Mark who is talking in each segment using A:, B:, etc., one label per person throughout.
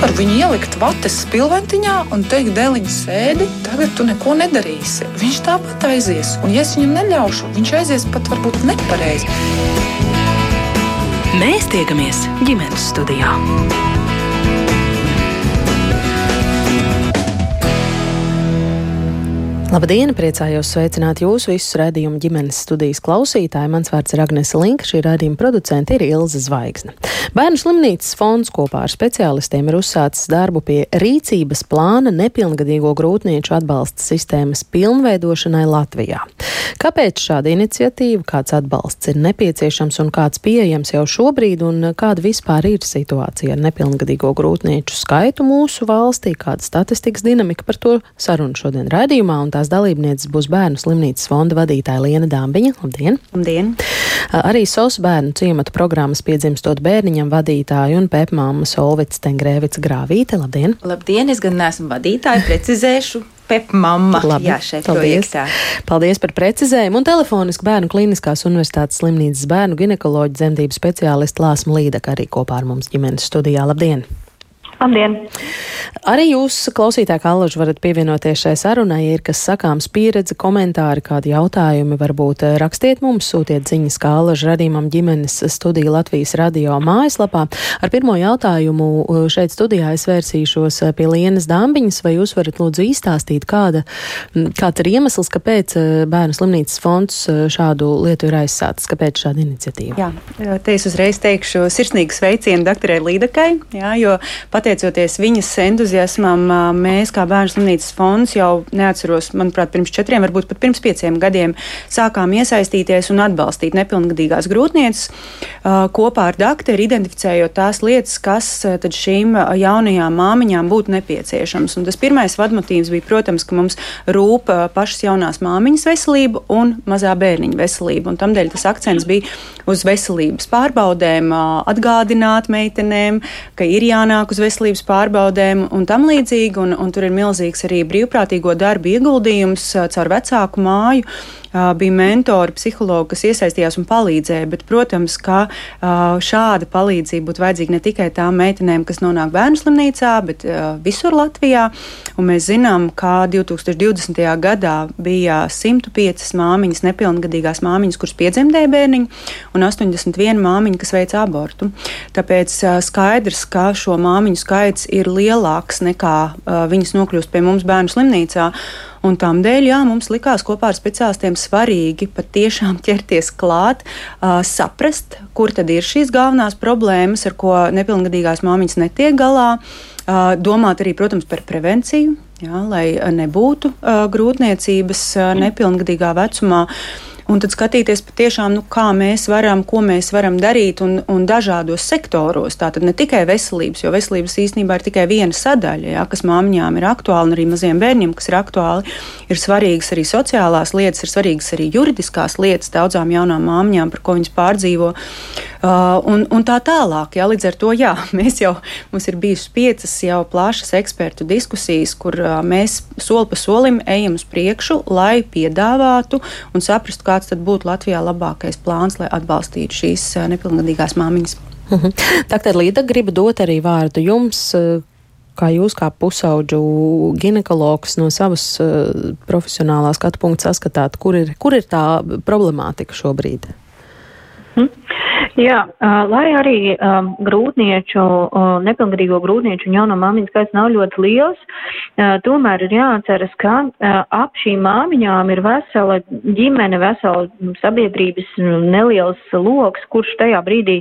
A: nevar viņu ielikt vates spilventiņā un teikt, dēliņš sēdi, tagad tu neko nedarīsi. Viņš tāpat aizies, un ja es viņam neļaušu, viņš aizies pat varbūt nepareizi.
B: Mēs tiekamies ģimenes studijā.
C: Labdien! Priecājos sveicināt jūsu visus redzējumu ģimenes studijas klausītāju. Mans vārds ir Agnese Linka, šī redzējuma producente ir Ilza Zvaigzne. Bērnu slimnīcas fonds kopā ar speciālistiem ir uzsācis darbu pie rīcības plāna nepilngadīgo grūtnieču atbalsta sistēmas pilnveidošanai Latvijā. Kāpēc šāda iniciatīva, kāds atbalsts ir nepieciešams un kāds pieejams jau šobrīd, un kāda vispār ir situācija ar nepilngadīgo grūtnieču skaitu mūsu valstī, kāda statistikas dinamika par to sarunu šodien redzējumā tās dalībnieces būs bērnu slimnīcas fonda vadītāja Liena Dāmbiņa. Labdien!
D: Labdien!
C: Arī SOS bērnu ciemata programmas piedzimstot bērniņam vadītāju un pepmāma Solvits Tengrēvica Grāvīte. Labdien!
D: Labdien! Es gan neesmu vadītāja, precizēšu. Pepmama.
C: Labi,
D: Jā, šeit
C: paldies.
D: projektā.
C: Paldies par precizējumu un telefoniski bērnu klīniskās universitātes slimnīcas bērnu ginekoloģa dzemdību speciālisti Lāsma Līdaka arī kopā ar mums ģimenes studijā. Labdien!
E: Labdien!
C: Arī jūs, klausītāji, kā alaži varat pievienoties šai sarunai, ir kas sakāms pieredze, komentāri, kādi jautājumi, varbūt eh, rakstiet mums, sūtiet ziņas, kā alaži radījumam ģimenes studija Latvijas radio mājaslapā. Ar pirmo jautājumu eh, šeit studijā es vērsīšos eh, pie Lienas Dambiņas, vai jūs varat lūdzu izstāstīt, kāda, kāds ir iemesls, kāpēc Bērnu slimnīcas fonds šādu lietu ir aizsācis, kāpēc šāda iniciatīva?
D: Jā, te es uzreiz teikšu sirsnīgu sveicienu doktorai Līdakai, jā, jo pateicoties viņas entuziasmam, mēs kā Bērnu slimnīcas fonds jau neatceros, manuprāt, pirms četriem, varbūt pat pirms pieciem gadiem sākām iesaistīties un atbalstīt nepilngadīgās grūtnieces kopā ar doktoru, identificējot tās lietas, kas šīm jaunajām māmiņām būtu nepieciešams. Un tas pirmais vadmotīvs bija, protams, ka mums rūp pašas jaunās māmiņas veselība un mazā bērniņa veselība. Un tamdēļ tas akcents bija uz veselības pārbaudēm, atgādināt meitenēm, ka ir jānāk uz veselības pārbaudēm un tam līdzīgi. Un, un tur ir milzīgs arī brīvprātīgo darbu ieguldījums caur vecāku māju bija mentori, psihologi, kas iesaistījās un palīdzēja. Bet, protams, ka šāda palīdzība būtu vajadzīga ne tikai tām meitenēm, kas nonāk bērnu slimnīcā, bet visur Latvijā. Un mēs zinām, ka 2020. gadā bija 105 māmiņas, nepilngadīgās māmiņas, kuras piedzemdēja bērniņu, un 81 māmiņa, kas veica abortu. Tāpēc skaidrs, ka šo māmiņu skaits ir lielāks nekā viņas nokļūst pie mums bērnu slimnīcā. Un tam dēļ, jā, mums likās kopā ar speciālistiem svarīgi patiešām ķerties klāt, uh, saprast, kur tad ir šīs galvenās problēmas, ar ko nepilngadīgās māmiņas netiek galā. Uh, domāt arī, protams, par prevenciju, jā, lai nebūtu uh, grūtniecības uh, nepilngadīgā vecumā. Un tad skatīties patiešām, nu, kā mēs varam, ko mēs varam darīt un, un dažādos sektoros. Tātad ne tikai veselības, jo veselības īstenībā ir tikai viena sadaļa, jā, kas māmiņām ir aktuāla un arī maziem bērniem, kas ir aktuāli. Ir svarīgas arī sociālās lietas, ir svarīgas arī juridiskās lietas daudzām jaunām māmiņām, par ko viņas pārdzīvo. Uh, un, un tā tālāk. Jā, līdz ar to jā, mēs jau, mums ir bijušas piecas jau plašas ekspertu diskusijas, kur uh, mēs soli pa solim ejam uz priekšu, lai piedāvātu un saprastu, kā kāds tad būtu Latvijā labākais plāns, lai atbalstītu šīs eh, nepilngadīgās māmiņas.
C: Mhm. Tagad Līta grib dot arī vārdu jums. Eh, kā jūs, kā pusauģu ginekologs, no savas uh, profesionālā skatu punkta saskatāt, kur ir, kur ir tā problemātika šobrīd?
E: Hmm. Jā, lai arī um, grūtnieču, uh, nepilngadīgo grūtnieču un jauno māmiņu skaits nav ļoti liels, uh, tomēr ir jāatceras, ka uh, ap šīm māmiņām ir vesela ģimene, vesela sabiedrības neliels loks, kurš tajā brīdī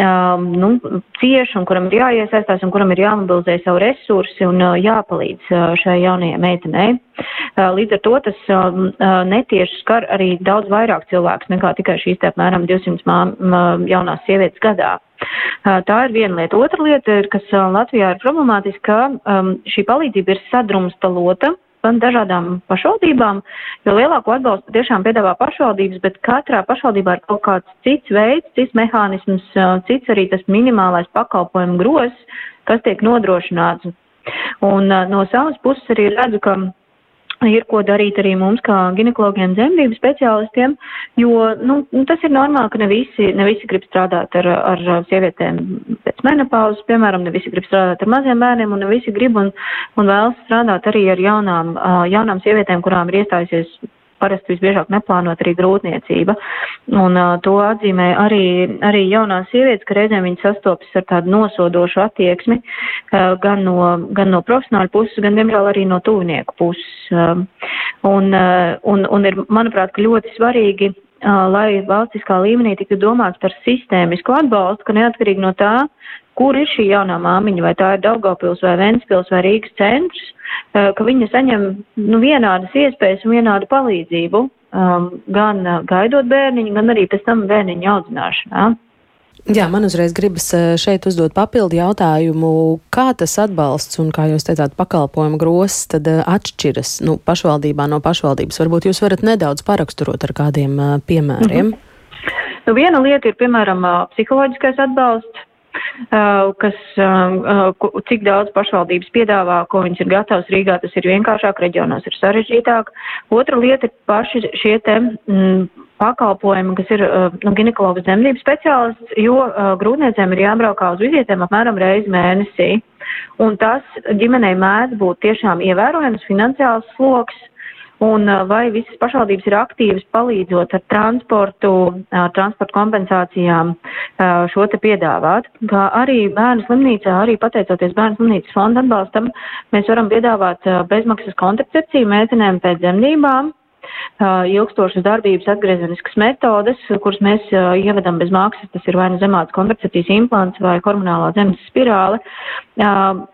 E: um, nu, cieš un kuram ir jāiesaistās un kuram ir jāmobilizē savu resursi un uh, jāpalīdz uh, šai jaunajai meitenei. Līdz ar to tas um, netieši skar arī daudz vairāk cilvēkus nekā tikai šīs te apmēram 200 māmiņas jaunās sievietes gadā. Tā ir viena lieta. Otra lieta, ir, kas Latvijā ir problemātiska, ka šī palīdzība ir sadrumstalota gan dažādām pašvaldībām, jo lielāko atbalstu tiešām piedāvā pašvaldības, bet katrā pašvaldībā ir kaut kāds cits veids, cits mehānisms, cits arī tas minimālais pakalpojumu grozs, kas tiek nodrošināts. Un no savas puses arī redzu, ka ir ko darīt arī mums, kā ginekologiem, dzemdību speciālistiem, jo nu, tas ir normāli, ka ne visi, ne visi grib strādāt ar, ar sievietēm pēc menopauzes, piemēram, ne visi grib strādāt ar maziem bērniem, un ne visi grib un, un vēlas strādāt arī ar jaunām, jaunām sievietēm, kurām ir iestājusies parasti visbiežāk neplānot arī grūtniecība. Un uh, to atzīmē arī, arī jaunās sievietes, ka reizēm viņas sastopas ar tādu nosodošu attieksmi uh, gan, no, gan no profesionāļu puses, gan, diemžēl, arī no tuvinieku puses. Uh, un, uh, un, un ir, manuprāt, ļoti svarīgi lai valstiskā līmenī tiktu domāts par sistēmisku atbalstu, ka neatkarīgi no tā, kur ir šī jaunā māmiņa, vai tā ir Daugavpils vai Ventspils vai Rīgas centrs, ka viņa saņem nu, vienādas iespējas un vienādu palīdzību, gan gaidot bērniņu, gan arī pēc tam bērniņu audzināšanā.
C: Jā, man uzreiz gribas šeit uzdot papildu jautājumu, kā tas atbalsts un, kā jūs teicāt, pakalpojumu grosis tad atšķiras nu, pašvaldībā no pašvaldības. Varbūt jūs varat nedaudz paraksturot ar kādiem piemēriem. Mm
E: -hmm. nu, viena lieta ir, piemēram, psiholoģiskais atbalsts. Kas, cik daudz pašvaldības piedāvā, ko viņas ir gatavas Rīgā, tas ir vienkāršāk, reģionos ir sarežģītāk. Otra lieta ir paši šie te pakalpojumi, kas ir nu, ginekologas dzemdības speciālists, jo grūtniecēm ir jābraukā uz vizietēm apmēram reizi mēnesī. Un tas ģimenei mēdz būt tiešām ievērojams finansiāls sloks, un vai visas pašvaldības ir aktīvas palīdzot ar transportu, transporta kompensācijām šo te piedāvāt. Kā arī bērnu slimnīcā, arī pateicoties bērnu slimnīcas fonda atbalstam, mēs varam piedāvāt bezmaksas kontracepciju meitenēm pēc dzemdībām ilgstošas darbības atgriezeniskas metodes, kuras mēs ievedam bez maksas, tas ir vai nu zemāts kontracepcijas implants vai hormonālā zemes spirāle.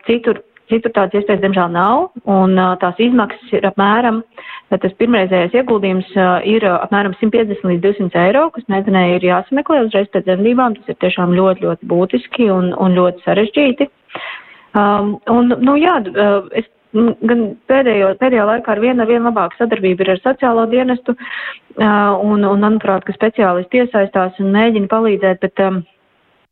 E: Citur Citur tādas iespējas, diemžēl, nav, un tās izmaksas ir apmēram, tas pirmreizējais ieguldījums ir apmēram 150 līdz 200 eiro, kas meitenei ir jāsameklē uzreiz pēc dzemdībām. Tas ir tiešām ļoti, ļoti būtiski un, un ļoti sarežģīti. Um, un, nu jā, es gan pēdējo, pēdējā laikā ar vienu ar vienu labāku sadarbību ir ar sociālo dienestu, un, un manuprāt, ka speciālisti iesaistās un mēģina palīdzēt, bet um,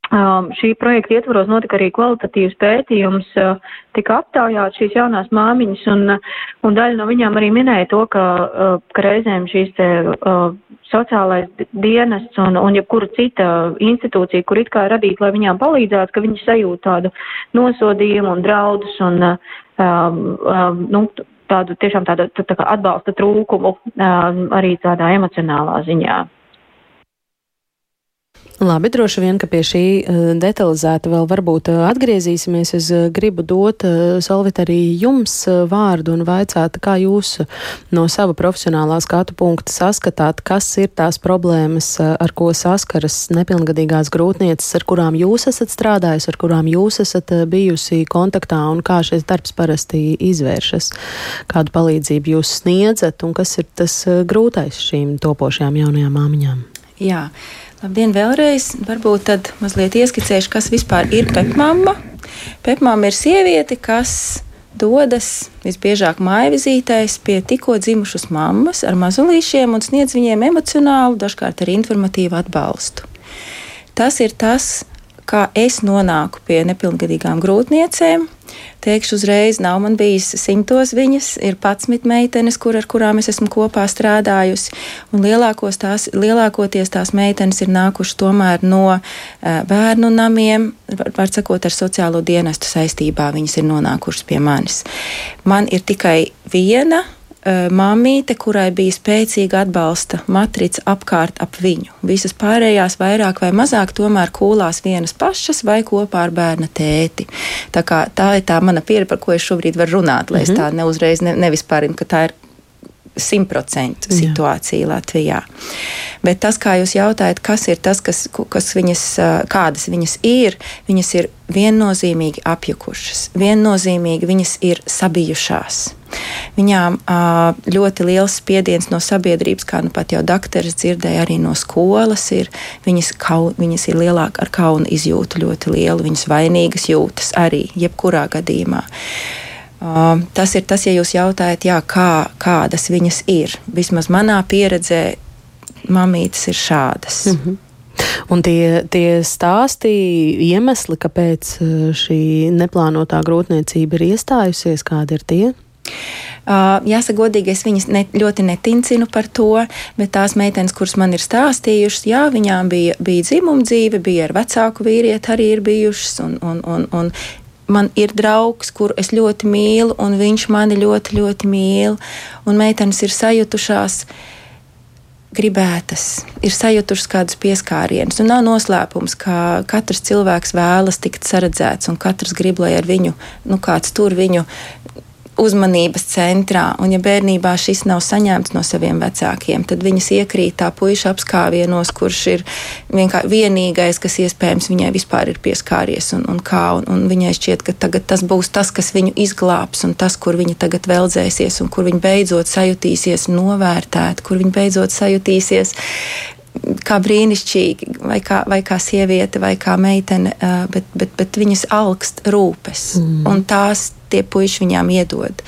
E: Um, šī projekta ietvaros notika arī kvalitatīvs pētījums, uh, tika aptaujāt šīs jaunās māmiņas, un, un daļa no viņām arī minēja to, ka, uh, ka reizēm šīs te uh, sociālais dienests un, un jebkura cita institūcija, kur it kā radīt, lai viņām palīdzētu, ka viņi sajūt tādu nosodījumu un draudus un, um, um, nu, tādu tiešām tādu tā, tā atbalsta trūkumu um, arī tādā emocionālā ziņā.
C: Labi, droši vien, ka pie šī uh, detalizēta vēl varbūt uh, atgriezīsimies. Es uh, gribu dot, Solvit, arī jums vārdu un vaicāt, kā jūs no sava profesionālā skatu punkta saskatāt, kas ir tās problēmas, ar ko saskaras nepilngadīgās grūtnieces, ar kurām jūs esat strādājis, ar kurām jūs esat bijusi kontaktā un kā šis darbs parasti izvēršas, kādu palīdzību jūs sniedzat un kas ir tas grūtais šīm topošajām jaunajām māmiņām.
A: Jā. Labdien, vēlreiz. Varbūt tad mazliet ieskicēšu, kas vispār ir pepmama. Pepmama ir sieviete, kas dodas visbiežāk mājvizītēs pie tikko dzimušas mammas ar mazulīšiem un sniedz viņiem emocionālu, dažkārt arī informatīvu atbalstu. Tas ir tas, kā es nonāku pie nepilngadīgām grūtniecēm. Teikšu uzreiz, nav man bijis simtos viņas, ir patsmit meitenes, kur, ar kurām es esmu kopā strādājusi, tās, lielākoties tās meitenes ir nākušas tomēr no uh, bērnu namiem, var sakot, ar sociālo dienestu saistībā viņas ir nonākušas pie manis. Man ir tikai viena Mamīte, kurai bija spēcīga atbalsta matrica apkārt ap viņu. Visas pārējās vairāk vai mazāk tomēr kūlās vienas pašas vai kopā ar bērna tēti. Tā, kā, tā ir tā mana pieredze, par ko es šobrīd varu runāt, lai mm -hmm. es mhm. tā neuzreiz ne, nevispārinu, ka tā ir simtprocentu situācija Latvijā. Bet tas, kā jūs jautājat, kas ir tas, kas, kas viņas, kādas viņas ir, viņas ir viennozīmīgi apjukušas, viennozīmīgi viņas ir sabijušās. Viņām ļoti liels spiediens no sabiedrības, kā nu pat jau doktoris dzirdēja, arī no skolas ir. Viņas, kau, viņas ir lielāk ar kaunu izjūtu ļoti lielu, viņas vainīgas jūtas arī, jebkurā gadījumā. Uh, tas ir tas, ja jūs jautājat, jā, kā, kādas viņas ir. Vismaz manā pieredzē, mamītes ir šādas. Mm -hmm.
C: Un tie, tie stāsti, iemesli, kāpēc šī neplānotā grūtniecība ir iestājusies, kādi ir tie?
A: Uh, jāsaka, godīgi, es viņas ne, ļoti netincinu par to, bet tās meitenes, kuras man ir stāstījušas, jā, viņām bija, bija dzimuma dzīve, bija ar vecāku vīrieti arī ir bijušas, un, un, un, un man ir draugs, kuru es ļoti mīlu, un viņš mani ļoti, ļoti mīl, un meitenes ir sajutušās gribētas, ir sajutušas kādus pieskārienus. Un nav noslēpums, ka katrs cilvēks vēlas tikt saredzēts, un katrs grib, lai ar viņu, nu, kāds tur viņu uzmanības centrā. Un, ja bērnībā šis nav saņemts no saviem vecākiem, tad viņas iekrīt tā puiša apskāvienos, kurš ir vienīgais, kas iespējams viņai vispār ir pieskāries. Un, un, kā, un, un viņai šķiet, ka tagad tas būs tas, kas viņu izglābs, un tas, kur viņa tagad veldzēsies, un kur viņa beidzot sajutīsies novērtēt, kur viņa beidzot sajutīsies kā brīnišķīgi, vai kā, vai kā sieviete, vai kā meitene, bet, bet, bet viņas augst rūpes. Mm. Un tās tie puiši viņām iedod.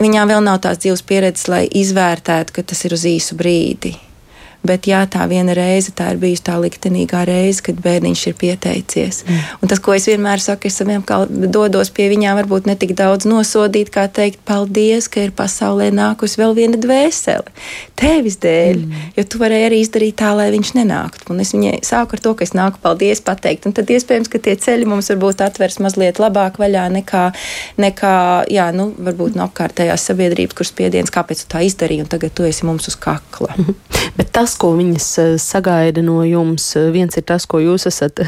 A: Viņām vēl nav tās dzīves pieredzes, lai izvērtētu, ka tas ir uz īsu brīdi. Bet jā, tā viena reize, tā ir bijusi tā liktenīgā reize, kad bērniņš ir pieteicies. Mm. Un tas, ko es vienmēr saku, es saviem dodos pie viņām, varbūt ne tik daudz nosodīt, kā teikt, paldies, ka ir pasaulē nākusi vēl viena dvēsele. Tevis dēļ, mm. jo tu varēji arī izdarīt tā, lai viņš nenāktu. Un es viņai sāku ar to, ka es nāku paldies pateikt. Un tad iespējams, ka tie ceļi mums varbūt atvers mazliet labāk vaļā nekā, nekā jā, nu, varbūt no apkārtējās sabiedrības, kuras spiediens, kāpēc tu tā izdarīji, un tagad tu esi mums uz kakla.
C: Bet tas, tas, ko viņas eh, sagaida no jums. Eh, viens ir tas, ko jūs esat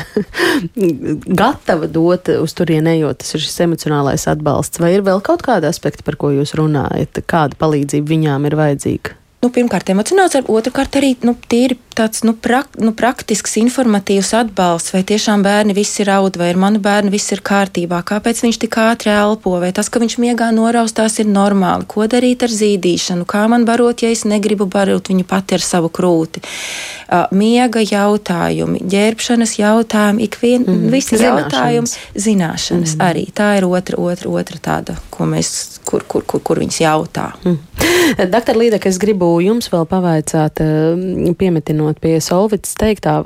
C: gatava dot uz turieni ejot, tas ir šis emocionālais atbalsts. Vai ir vēl kaut kāda aspekta, par ko jūs runājat, kāda palīdzība viņām ir vajadzīga?
A: Nu, pirmkārt, emocionāls, otrkārt, arī nu, tīri tāds nu, prak, nu, praktisks, informatīvs atbalsts. Vai tiešām bērni visi raud, vai ar manu bērnu viss ir kārtībā, kāpēc viņš tik ātri elpo, vai tas, ka viņš miegā noraustās, ir normāli. Ko darīt ar zīdīšanu, kā man barot, ja es negribu barot viņu pati ar savu krūti. Miega jautājumi, ģērbšanas jautājumi, ikvien, mm, visi zināšanas. jautājumi, zināšanas mm. arī. Tā ir otra, otra, otra tāda, ko mēs, kur, kur, kur, kur viņas jautā. Mm.
C: Doktor Līdek, es gribu jums vēl pavaicāt, eh, piemetinot pie Solvits teiktā,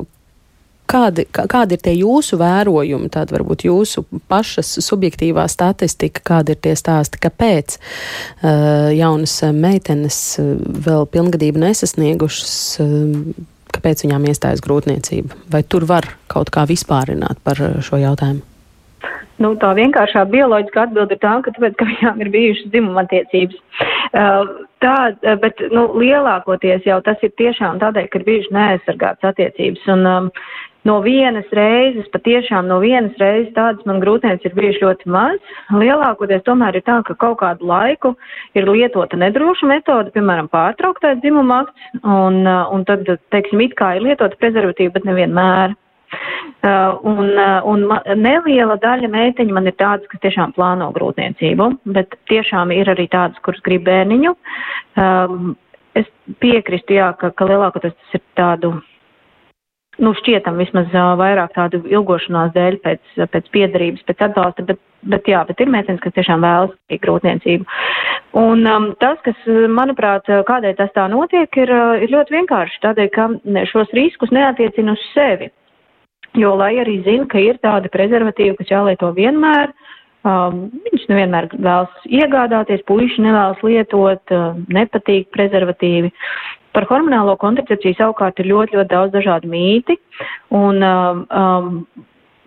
C: Kādi, kādi ir tie jūsu vērojumi, tāda varbūt jūsu pašas subjektīvā statistika, kādi ir tie stāsti, kāpēc uh, jaunas meitenes uh, vēl pilngadību nesasniegušas, uh, kāpēc viņām iestājas grūtniecība? Vai tur var kaut kā vispārināt par šo jautājumu?
E: Nu, tā vienkāršā bioloģiskā atbilde ir tā, ka, tāpēc, ka viņām ir bijušas dzimuma attiecības. Uh, tā, bet nu, lielākoties jau tas ir tiešām tādēļ, ka ir bijušas neaizsargātas attiecības. Un, um, no vienas reizes, patiešām no vienas reizes tādas man grūtības ir bijušas ļoti maz. Lielākoties tomēr ir tā, ka kaut kādu laiku ir lietota nedroša metode, piemēram, pārtrauktais dzimuma akts, un, uh, un tad, teiksim, it kā ir lietota prezervatīva, bet nevienmēr. Uh, un, uh, un neliela daļa meiteņu man ir tādas, kas tiešām plāno grūtniecību, bet tiešām ir arī tādas, kuras grib bērniņu. Um, es piekrīstu, jā, ka, ka lielākoties tas ir tādu, nu, šķietam vismaz uh, vairāk tādu ilgošanās dēļ pēc, pēc piedarības, pēc atbalsta, bet, bet jā, bet ir meitenes, kas tiešām vēlas grūtniecību. Un um, tas, kas, manuprāt, kādēļ tas tā notiek, ir, ir ļoti vienkārši tādēļ, ka šos riskus neatiecina uz sevi. Jo, lai arī zina, ka ir tādi prezervatīvi, kas jālieto vienmēr, um, viņš nevienmēr vēlas iegādāties, puiši nevēlas lietot, uh, nepatīk prezervatīvi. Par hormonālo kontracepciju savukārt ir ļoti, ļoti daudz dažādu mīti, un um, um,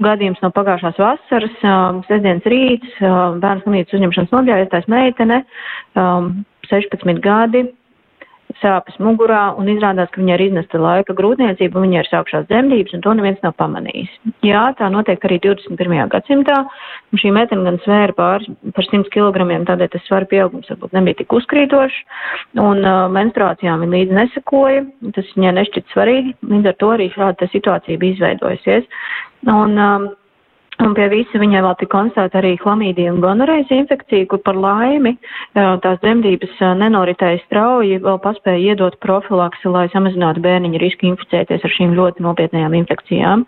E: gadījums no pagājušās vasaras, um, sestdienas rīts, um, bērns slimības uzņemšanas noģēries, tās meitene, um, 16 gadi, sāpes mugurā, un izrādās, ka viņai ir iznesta laika grūtniecība, viņai ir sākušās dzemdības, un to neviens nav pamanījis. Jā, tā notiek arī 21. gadsimtā, šī meitene gan svēra pār par 100 kg, tādēļ tas svara pieaugums varbūt nebija tik uzkrītošs, un uh, menstruācijām viņa līdzi nesakoja, tas viņai nešķiet svarīgi, līdz ar to arī šāda situācija bija izveidojusies. Un, um, Un pie visa viņai vēl tika konstatēta arī chlamīdija un gonorejas infekcija, kur par laimi tās dzemdības nenoritēja strauji, vēl paspēja iedot profilaksi, lai samazinātu bērniņa risku inficēties ar šīm ļoti nopietnējām infekcijām.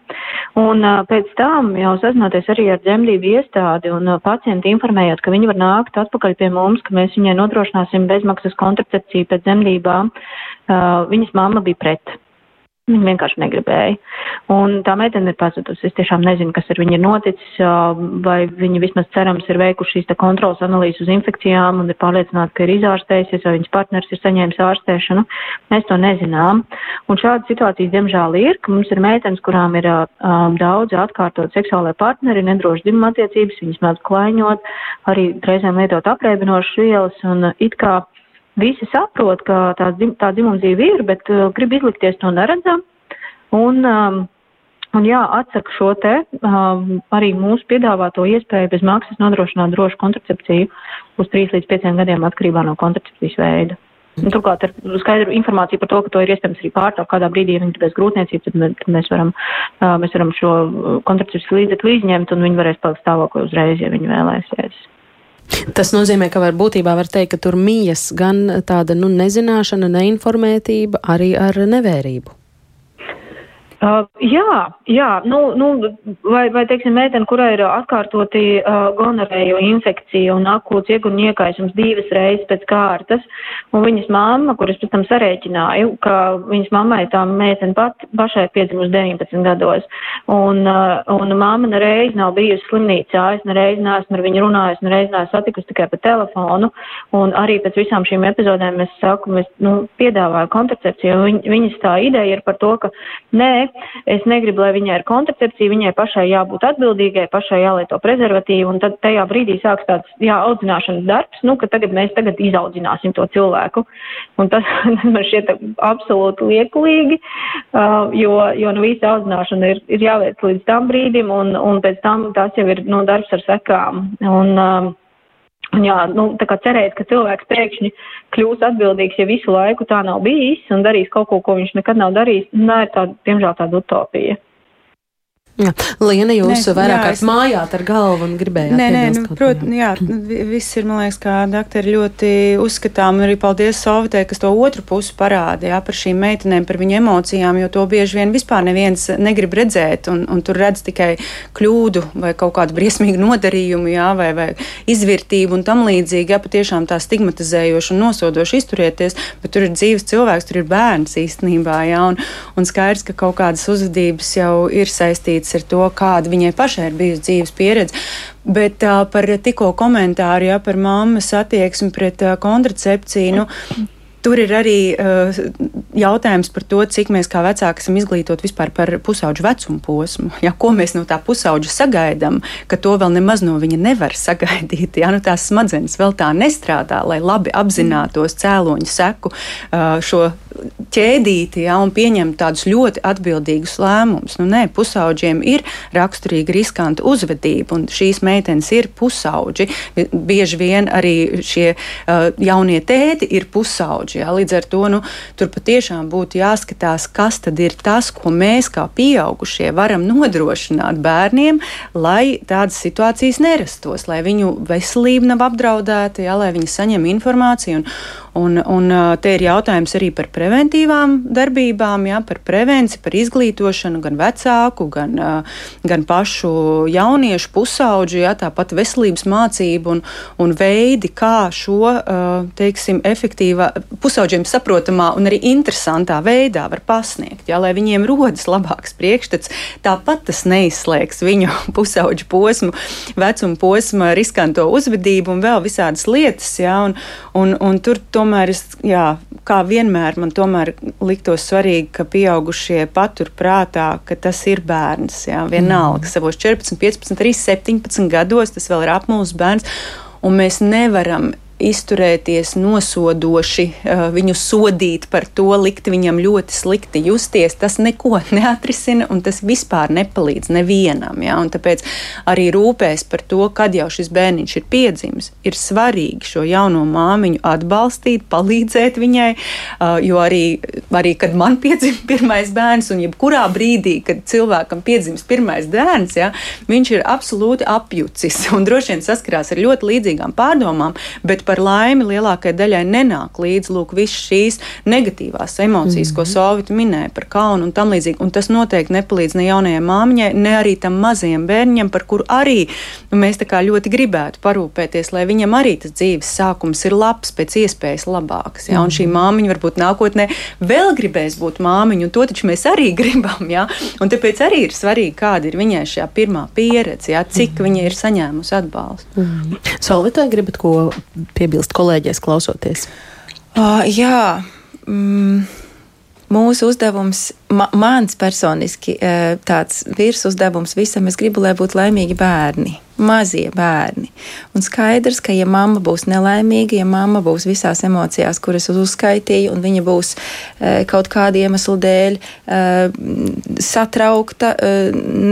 E: Un pēc tam jau sazināties arī ar dzemdību iestādi un pacienti informējot, ka viņi var nākt atpakaļ pie mums, ka mēs viņai nodrošināsim bezmaksas kontracepciju pēc dzemdībām, viņas mamma bija pret. Viņa vienkārši negribēja. Un tā meitene ir pazudusi. Es tiešām nezinu, kas ar viņu ir noticis, vai viņi vismaz cerams ir veikuši šīs kontrolas analīzes uz infekcijām un ir pārliecināti, ka ir izārstējusies, vai viņas partners ir saņēmis ārstēšanu. Mēs to nezinām. Un šāda situācija, diemžēl, ir, ka mums ir meitenes, kurām ir um, daudz atkārtot seksuālai partneri, nedroši dzimuma attiecības, viņas mēdz klaiņot, arī reizēm lietot apreibinošas vielas un it kā visi saprot, ka tā, tā dzimuma dzīve ir, bet uh, grib izlikties to neredzam. Un, um, un jā, atsaka šo te um, arī mūsu piedāvāto iespēju bez maksas nodrošināt drošu kontracepciju uz 3 līdz 5 gadiem atkarībā no kontracepcijas veida. Un, turklāt ar skaidru informāciju par to, ka to ir iespējams arī pārtraukt kādā brīdī, ja viņi gribēs grūtniecību, tad mēs, mēs, varam, uh, mēs varam šo kontracepcijas līdzekli izņemt un viņi varēs palikt stāvoklī uzreiz, ja viņi vēlēsies.
C: Tas nozīmē, ka var būtībā var teikt, ka tur mijas gan tāda nu, nezināšana, neinformētība, arī ar nevērību.
E: Uh, jā, jā, nu, nu, vai, vai teiksim, meitene, kurai ir atkārtoti uh, gonorēju infekcija un akūts ieguņu iekaisums divas reizes pēc kārtas, un viņas mamma, kuras pēc tam sarēķināju, ka viņas mammai tā meitene pat pašai piedzimus 19 gados, un, uh, un mamma nereiz nav bijusi slimnīcā, es nereiz neesmu ar viņu runājusi, nereiz neesmu satikusi tikai pa telefonu, un arī pēc visām šīm epizodēm es saku, mēs, nu, piedāvāju kontracepciju, un viņ, viņas tā ideja ir par to, ka nē, Es negribu, lai viņai ir kontracepcija, viņai pašai jābūt atbildīgai, pašai jālieto prezervatīvu, un tad tajā brīdī sāks tāds, jā, audzināšanas darbs, nu, ka tagad mēs tagad izaudzināsim to cilvēku. Un tas man šķiet absolūti liekulīgi, uh, jo, jo nu visa audzināšana ir, ir jāveic līdz tam brīdim, un, un pēc tam tas jau ir, nu, darbs ar sekām. Un, uh, Jā, nu, tā kā cerēt, ka cilvēks pēkšņi kļūs atbildīgs, ja visu laiku tā nav bijis un darīs kaut ko, ko viņš nekad nav darījis, nē, tā, diemžēl tāda utopija.
C: Liena, jūs nē, vairāk kārt es... mājāt ar galvu un gribējāt.
D: Nē, nē, nu, protams, jā, viss ir, man liekas, kā doktori ļoti uzskatām, arī paldies Sovitē, kas to otru pusi parāda, jā, par šīm meitenēm, par viņu emocijām, jo to bieži vien vispār neviens negrib redzēt, un, un tur redz tikai kļūdu vai kaut kādu briesmīgu nodarījumu, jā, vai, vai izvirtību un tam līdzīgi, jā, patiešām tā stigmatizējoši un nosodoši izturieties, bet tur ir dzīves cilvēks, tur ir bērns īstenībā, jā, un, un skaidrs, ka kaut kādas uzvedības jau ir saistītas saistīts ar to, kāda viņai pašai ir bijusi dzīves pieredze. Bet uh, par tikko komentāru ja, par mammas attieksmi pret kontracepciju. Nu, Tur ir arī uh, jautājums par to, cik mēs kā vecāki esam izglītoti vispār par pusauģu vecumu posmu. Ja, ko mēs no tā pusauģa sagaidām, ka to vēl nemaz no viņa nevar sagaidīt. Ja, nu, tās smadzenes vēl tā nestrādā, lai labi apzinātos cēloņu seku uh, šo ķēdīti ja, un pieņemt tādus ļoti atbildīgus lēmumus. Nu, nē, pusauģiem ir raksturīga riskanta uzvedība, un šīs meitenes ir pusauģi. Bieži vien arī šie uh, jaunie tēti ir pusauģi. Ja, līdz ar to nu, tur patiešām būtu jāskatās, kas tad ir tas, ko mēs kā pieaugušie varam nodrošināt bērniem, lai tādas situācijas nerastos, lai viņu veselība nav apdraudēta, ja, lai viņi saņem informāciju. Un, Un, un te ir jautājums arī par preventīvām darbībām, jā, par prevenciju, par izglītošanu gan vecāku, gan, gan pašu jauniešu pusauģu, jā, tāpat veselības mācību un, un veidi, kā šo, teiksim, efektīvā, pusauģiem saprotamā un arī interesantā veidā var pasniegt, jā, lai viņiem rodas labāks priekšstats. Tāpat tas neizslēgs viņu pusauģu posmu, vecuma posma riskanto uzvedību un vēl visādas lietas, jā, un, un, un tur to tomēr es, jā, kā vienmēr man tomēr liktos svarīgi, ka pieaugušie patur prātā, ka tas ir bērns. Jā, vienalga, mm. savos 14, 15, arī 17 gados tas vēl ir apmuļs bērns. Un mēs nevaram izturēties nosodoši, eh, viņu sodīt par to, likt viņam ļoti slikti justies, tas neko neatrisina un tas vispār nepalīdz nevienam. Ja? Un tāpēc arī rūpēs par to, kad jau šis bērniņš ir piedzimis, ir svarīgi šo jauno māmiņu atbalstīt, palīdzēt viņai, eh, jo arī, arī kad man piedzima pirmais bērns un jebkurā brīdī, kad cilvēkam piedzimis pirmais bērns, ja, viņš ir absolūti apjucis un droši vien saskarās ar ļoti līdzīgām pārdomām, bet par par laimi lielākajai daļai nenāk līdzi lūk visas šīs negatīvās emocijas, mm -hmm. ko mhm. Sovita minēja par kaunu un tam līdzīgi. Un tas noteikti nepalīdz ne jaunajai māmiņai, ne arī tam mazajam bērnam, par kuru arī nu, mēs ļoti gribētu parūpēties, lai viņam arī tas dzīves sākums ir labs, pēc iespējas labāks. Ja? Un šī mhm. māmiņa varbūt nākotnē vēl gribēs būt māmiņa, un to taču mēs arī gribam. Ja? Un tāpēc arī ir svarīgi, kāda ir viņai šī pirmā pieredze, ja? cik mm. viņa ir saņēmusi atbalstu.
C: Mm. Solvitai gribat ko piebilst kolēģiem klausoties?
A: Uh, jā. Mm mūsu uzdevums, ma, mans personiski tāds virs uzdevums visam, es gribu, lai būtu laimīgi bērni, mazie bērni. Un skaidrs, ka ja mamma būs nelaimīga, ja mamma būs visās emocijās, kuras uzskaitīju, un viņa būs kaut kāda iemesla dēļ satraukta,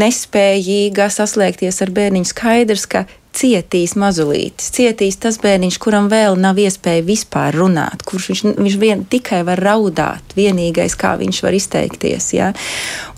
A: nespējīga saslēgties ar bērniņu, skaidrs, ka cietīs mazulītis, cietīs tas bērniņš, kuram vēl nav iespēja vispār runāt, kurš viņš, viņš vien, tikai var raudāt, vienīgais, kā viņš var izteikties. Ja?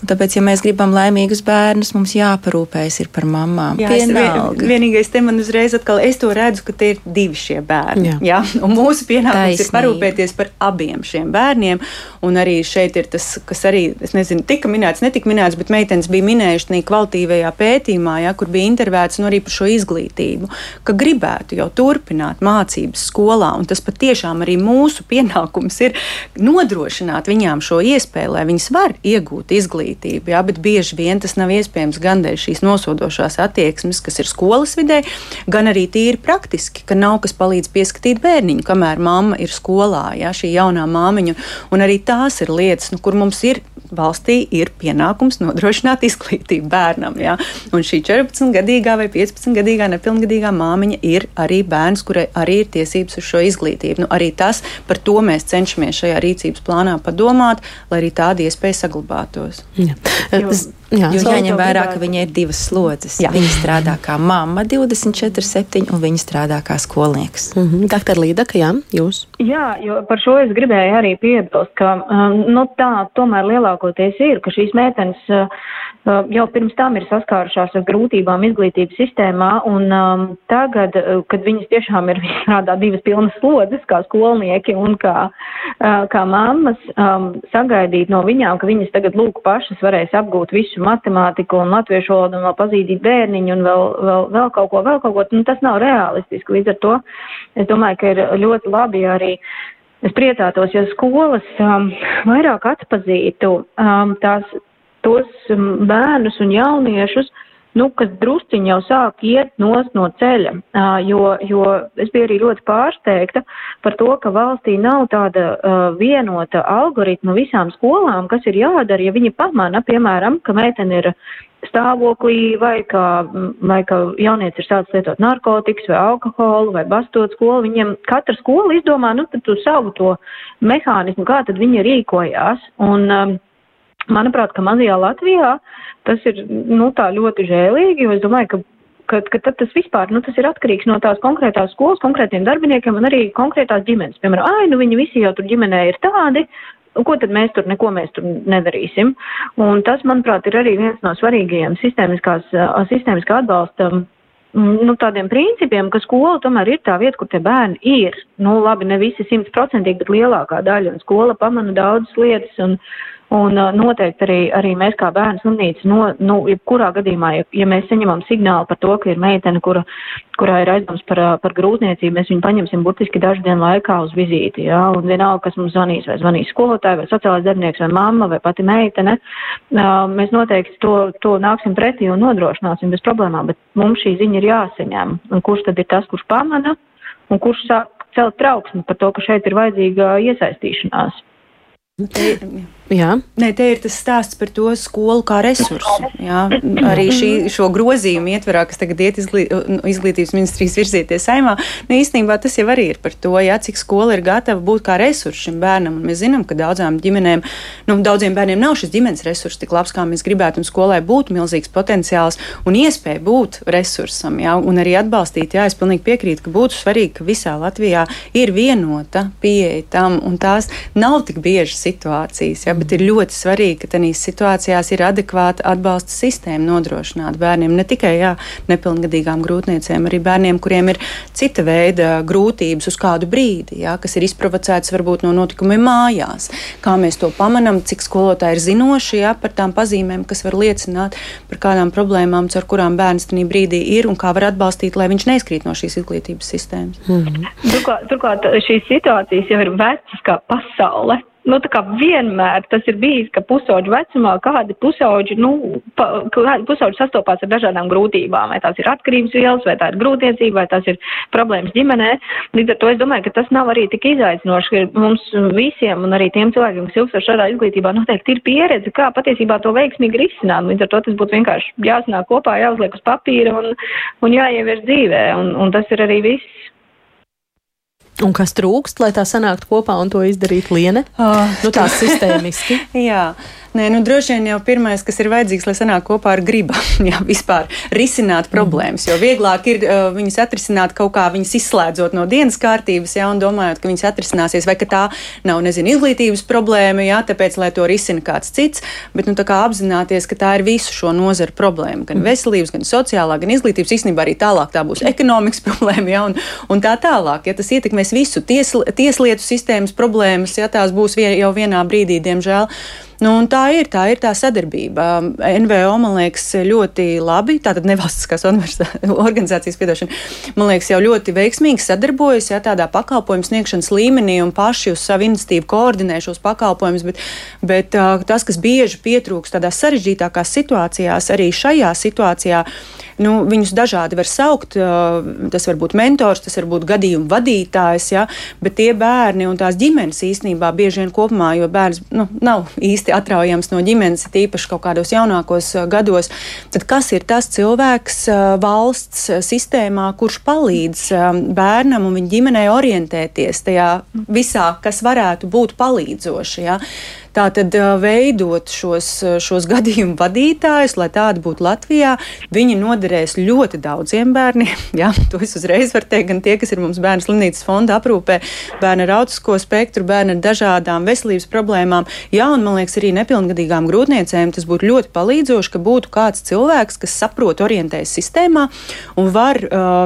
A: Un tāpēc, ja mēs gribam laimīgus bērnus, mums jāparūpējas par mamām. Jā,
D: vien, vienīgais te man uzreiz atkal, es to redzu, ka tie ir divi šie bērni. Jā. Ja? Un mūsu pienākums Taisnība. ir parūpēties par abiem šiem bērniem. Un arī šeit ir tas, kas arī, es nezinu, tika minēts, netika minēts, bet meitenes bija minējušas tādā kvalitīvajā pētījumā, ja, kur bija intervētas un arī par šo izglītību izglītību, ka gribētu jau turpināt mācības skolā. Tas patiešām arī mūsu pienākums ir nodrošināt viņām šo iespēju, lai viņas var iegūt izglītību. Jā, bet bieži vien tas nav iespējams gan dēļ šīs nosodošās attieksmes, kas ir skolas vidē, gan arī tīri praktiski, ka nav kas palīdz pieskatīt bērniņu, kamēr mamma ir skolā, jā, šī jaunā māmiņa. Un arī tās ir lietas, nu, kur mums ir valstī ir pienākums nodrošināt izglītību bērnam. Ja? Un šī 14-gadīgā vai 15-gadīgā nepilngadīgā māmiņa ir arī bērns, kurai arī ir tiesības uz šo izglītību. Nu, arī tas, par to mēs cenšamies šajā rīcības plānā padomāt, lai arī tāda iespēja saglabātos.
C: Ja. Jo,
A: Jā, jo jāņem vērā, ka viņai ir divas slodzes. Jā. Viņa strādā kā mamma 24, 7, un viņa strādā kā skolnieks.
C: Mm -hmm. Doktor Līdaka, jā, jūs?
E: Jā, jo par šo es gribēju arī piebilst, ka um, nu, tā tomēr lielākoties ir, ka šīs meitenes Uh, jau pirms tam ir saskārušās ar grūtībām izglītības sistēmā, un um, tagad, uh, kad viņas tiešām ir strādā divas pilnas slodzes, kā skolnieki un kā, uh, kā mammas, um, sagaidīt no viņām, ka viņas tagad lūk pašas varēs apgūt visu matemātiku un latviešu valodu un vēl pazīdīt bērniņu un vēl, vēl, vēl kaut ko, vēl kaut ko, nu, tas nav realistiski. Līdz ar to es domāju, ka ir ļoti labi arī Es priecātos, ja skolas um, vairāk atpazītu um, tās tos um, bērnus un jauniešus, nu, kas drusciņi jau sāk iet nost no ceļa, jo, jo es biju arī ļoti pārsteigta par to, ka valstī nav tāda vienota algoritma visām skolām, kas ir jādara, ja viņi pamana, piemēram, ka meitene ir stāvoklī vai ka, vai ka jaunieci ir sācis lietot narkotikas vai alkoholu vai bastot skolu, viņiem katra skola izdomā, nu, tad tu savu to mehānismu, kā tad viņi rīkojās. Un, um, Manuprāt, ka mazajā Latvijā tas ir nu, ļoti žēlīgi, jo es domāju, ka ka, ka tad tas vispār, nu, tas ir atkarīgs no tās konkrētās skolas, konkrētiem darbiniekiem un arī konkrētās ģimenes. Piemēram, ai, nu, viņi visi jau tur ģimenē ir tādi, ko tad mēs tur, neko mēs tur nedarīsim. Un tas, manuprāt, ir arī viens no svarīgajiem sistēmiskās, sistēmiskā atbalsta nu, tādiem principiem, ka skola tomēr ir tā vieta, kur tie bērni ir. Nu, labi, ne visi simtprocentīgi, bet lielākā daļa. Un skola pamana daudzas lietas. Un, Un uh, noteikti arī, arī mēs kā bērnu slimnīca, no, nu, jebkurā gadījumā, ja, ja mēs saņemam signālu par to, ka ir meitene, kura, kurā ir aizdoms par, uh, par grūtniecību, mēs viņu paņemsim burtiski dažu dienu laikā uz vizīti. Ja? Un vienalga, kas mums zvanīs, vai zvanīs skolotāji, vai sociālais darbinieks, vai mamma, vai pati meitene, uh, mēs noteikti to, to nāksim pretī un nodrošināsim bez problēmām, bet mums šī ziņa ir jāsaņem. Un kurš tad ir tas, kurš pamana, un kurš sāk celt trauksmi par to, ka šeit ir vajadzīga iesaistīšanās.
D: Te, Jā. Nē, te ir tas stāsts par to skolu kā resursu. Jā. Arī šī, šo grozījumu ietverā, kas tagad iet izglī, izglītības ministrijas virzieties saimā, nu, īstenībā tas jau arī ir par to, jā, cik skola ir gatava būt kā resurss šim bērnam. Un mēs zinām, ka daudzām ģimenēm, nu, daudziem bērniem nav šis ģimenes resurs tik labs, kā mēs gribētu, un skolai būtu milzīgs potenciāls un iespēja būt resursam, jā, un arī atbalstīt. Jā, es pilnīgi piekrītu, ka būtu svarīgi, ka visā Latvijā ir vienota pieeja tam, un tās nav tik biežas situācijas. Jā, Ja, bet ir ļoti svarīgi, ka tādās situācijās ir adekvāta atbalsta sistēma nodrošināta bērniem. Ne tikai jā, nepilngadīgām grūtniecēm, arī bērniem, kuriem ir cita veida grūtības uz kādu brīdi, jā, kas ir izprovocētas varbūt no notikumiem mājās. Kā mēs to pamanām, cik skolotāji ir zinoši jā, par tām pazīmēm, kas var liecināt par kādām problēmām, ar kurām bērns tajā brīdī ir un kā var atbalstīt, lai viņš neizkrīt no šīs izglītības sistēmas. Mm
E: -hmm. turklāt, turklāt šīs situācijas jau ir vecas kā pasaule nu, tā kā vienmēr tas ir bijis, ka pusauģu vecumā kādi pusauģi, nu, pa, kādi pusauģi sastopās ar dažādām grūtībām, vai tās ir atkarības vielas, vai tā ir grūtniecība, vai tās ir problēmas ģimenē. Līdz ar to es domāju, ka tas nav arī tik izaicinoši, ka mums visiem un arī tiem cilvēkiem, kas ilgstoši šādā izglītībā noteikti ir pieredze, kā patiesībā to veiksmīgi risināt. Līdz ar to tas būtu vienkārši jāsanāk kopā, jāuzliek uz papīra un, un jāievieš dzīvē, un, un tas ir arī viss.
C: Un kas trūkst, lai tā sanāktu kopā un to izdarītu Liene? Oh, nu, tā sistēmiski.
D: Jā. Nē, nu, droši vien jau pirmais, kas ir vajadzīgs, lai sanāk kopā ar gribu, jā, vispār risināt problēmas. Jo vieglāk ir uh, viņas atrisināt kaut kā, viņas izslēdzot no dienas kārtības, jā, un domājot, ka viņas atrisināsies, vai ka tā nav, nezinu, izglītības problēma, jā, tāpēc, lai to risina kāds cits, bet, nu, kā apzināties, ka tā ir visu šo nozaru problēma, gan veselības, gan sociālā, gan izglītības, īstenībā arī tālāk tā būs ekonomikas problēma, jā, un, un tā tālāk, ja tas ietekmēs visu ties, tieslietu sistēmas problēmas, ja tās būs vien, jau vienā brīdī, diemžēl. Nu, tā ir, tā ir tā sadarbība. NVO, man liekas, ļoti labi, tātad nevalstiskās organizācijas, piedošana, man liekas, jau ļoti veiksmīgi sadarbojas jā, tādā pakalpojumu sniegšanas līmenī un paši uz savu iniciatīvu koordinē šos pakalpojumus, bet, bet tas, kas bieži pietrūks tādās sarežģītākās situācijās, arī šajā situācijā, nu, viņus dažādi var saukt. Tas var būt mentors, tas var būt gadījuma vadītājs, ja, bet tie bērni un tās ģimenes īstenībā bieži vien kopumā, jo bērns nu, nav īsti atraujams no ģimenes, tīpaši kaut kādos jaunākos gados, tad kas ir tas cilvēks valsts sistēmā, kurš palīdz bērnam un viņa ģimenei orientēties tajā visā, kas varētu būt palīdzoši. Ja? Tātad veidot šos, šos gadījumu vadītājus, lai tādi būtu Latvijā, viņi noderēs ļoti daudziem bērniem. Jā, to es uzreiz varu teikt, gan tie, kas ir mums bērnu slimnīcas fonda aprūpē, bērni ar autisko spektru, bērni ar dažādām veselības problēmām. Jā, un man liekas, arī nepilngadīgām grūtniecēm tas būtu ļoti palīdzoši, ka būtu kāds cilvēks, kas saprot, orientējas sistēmā un var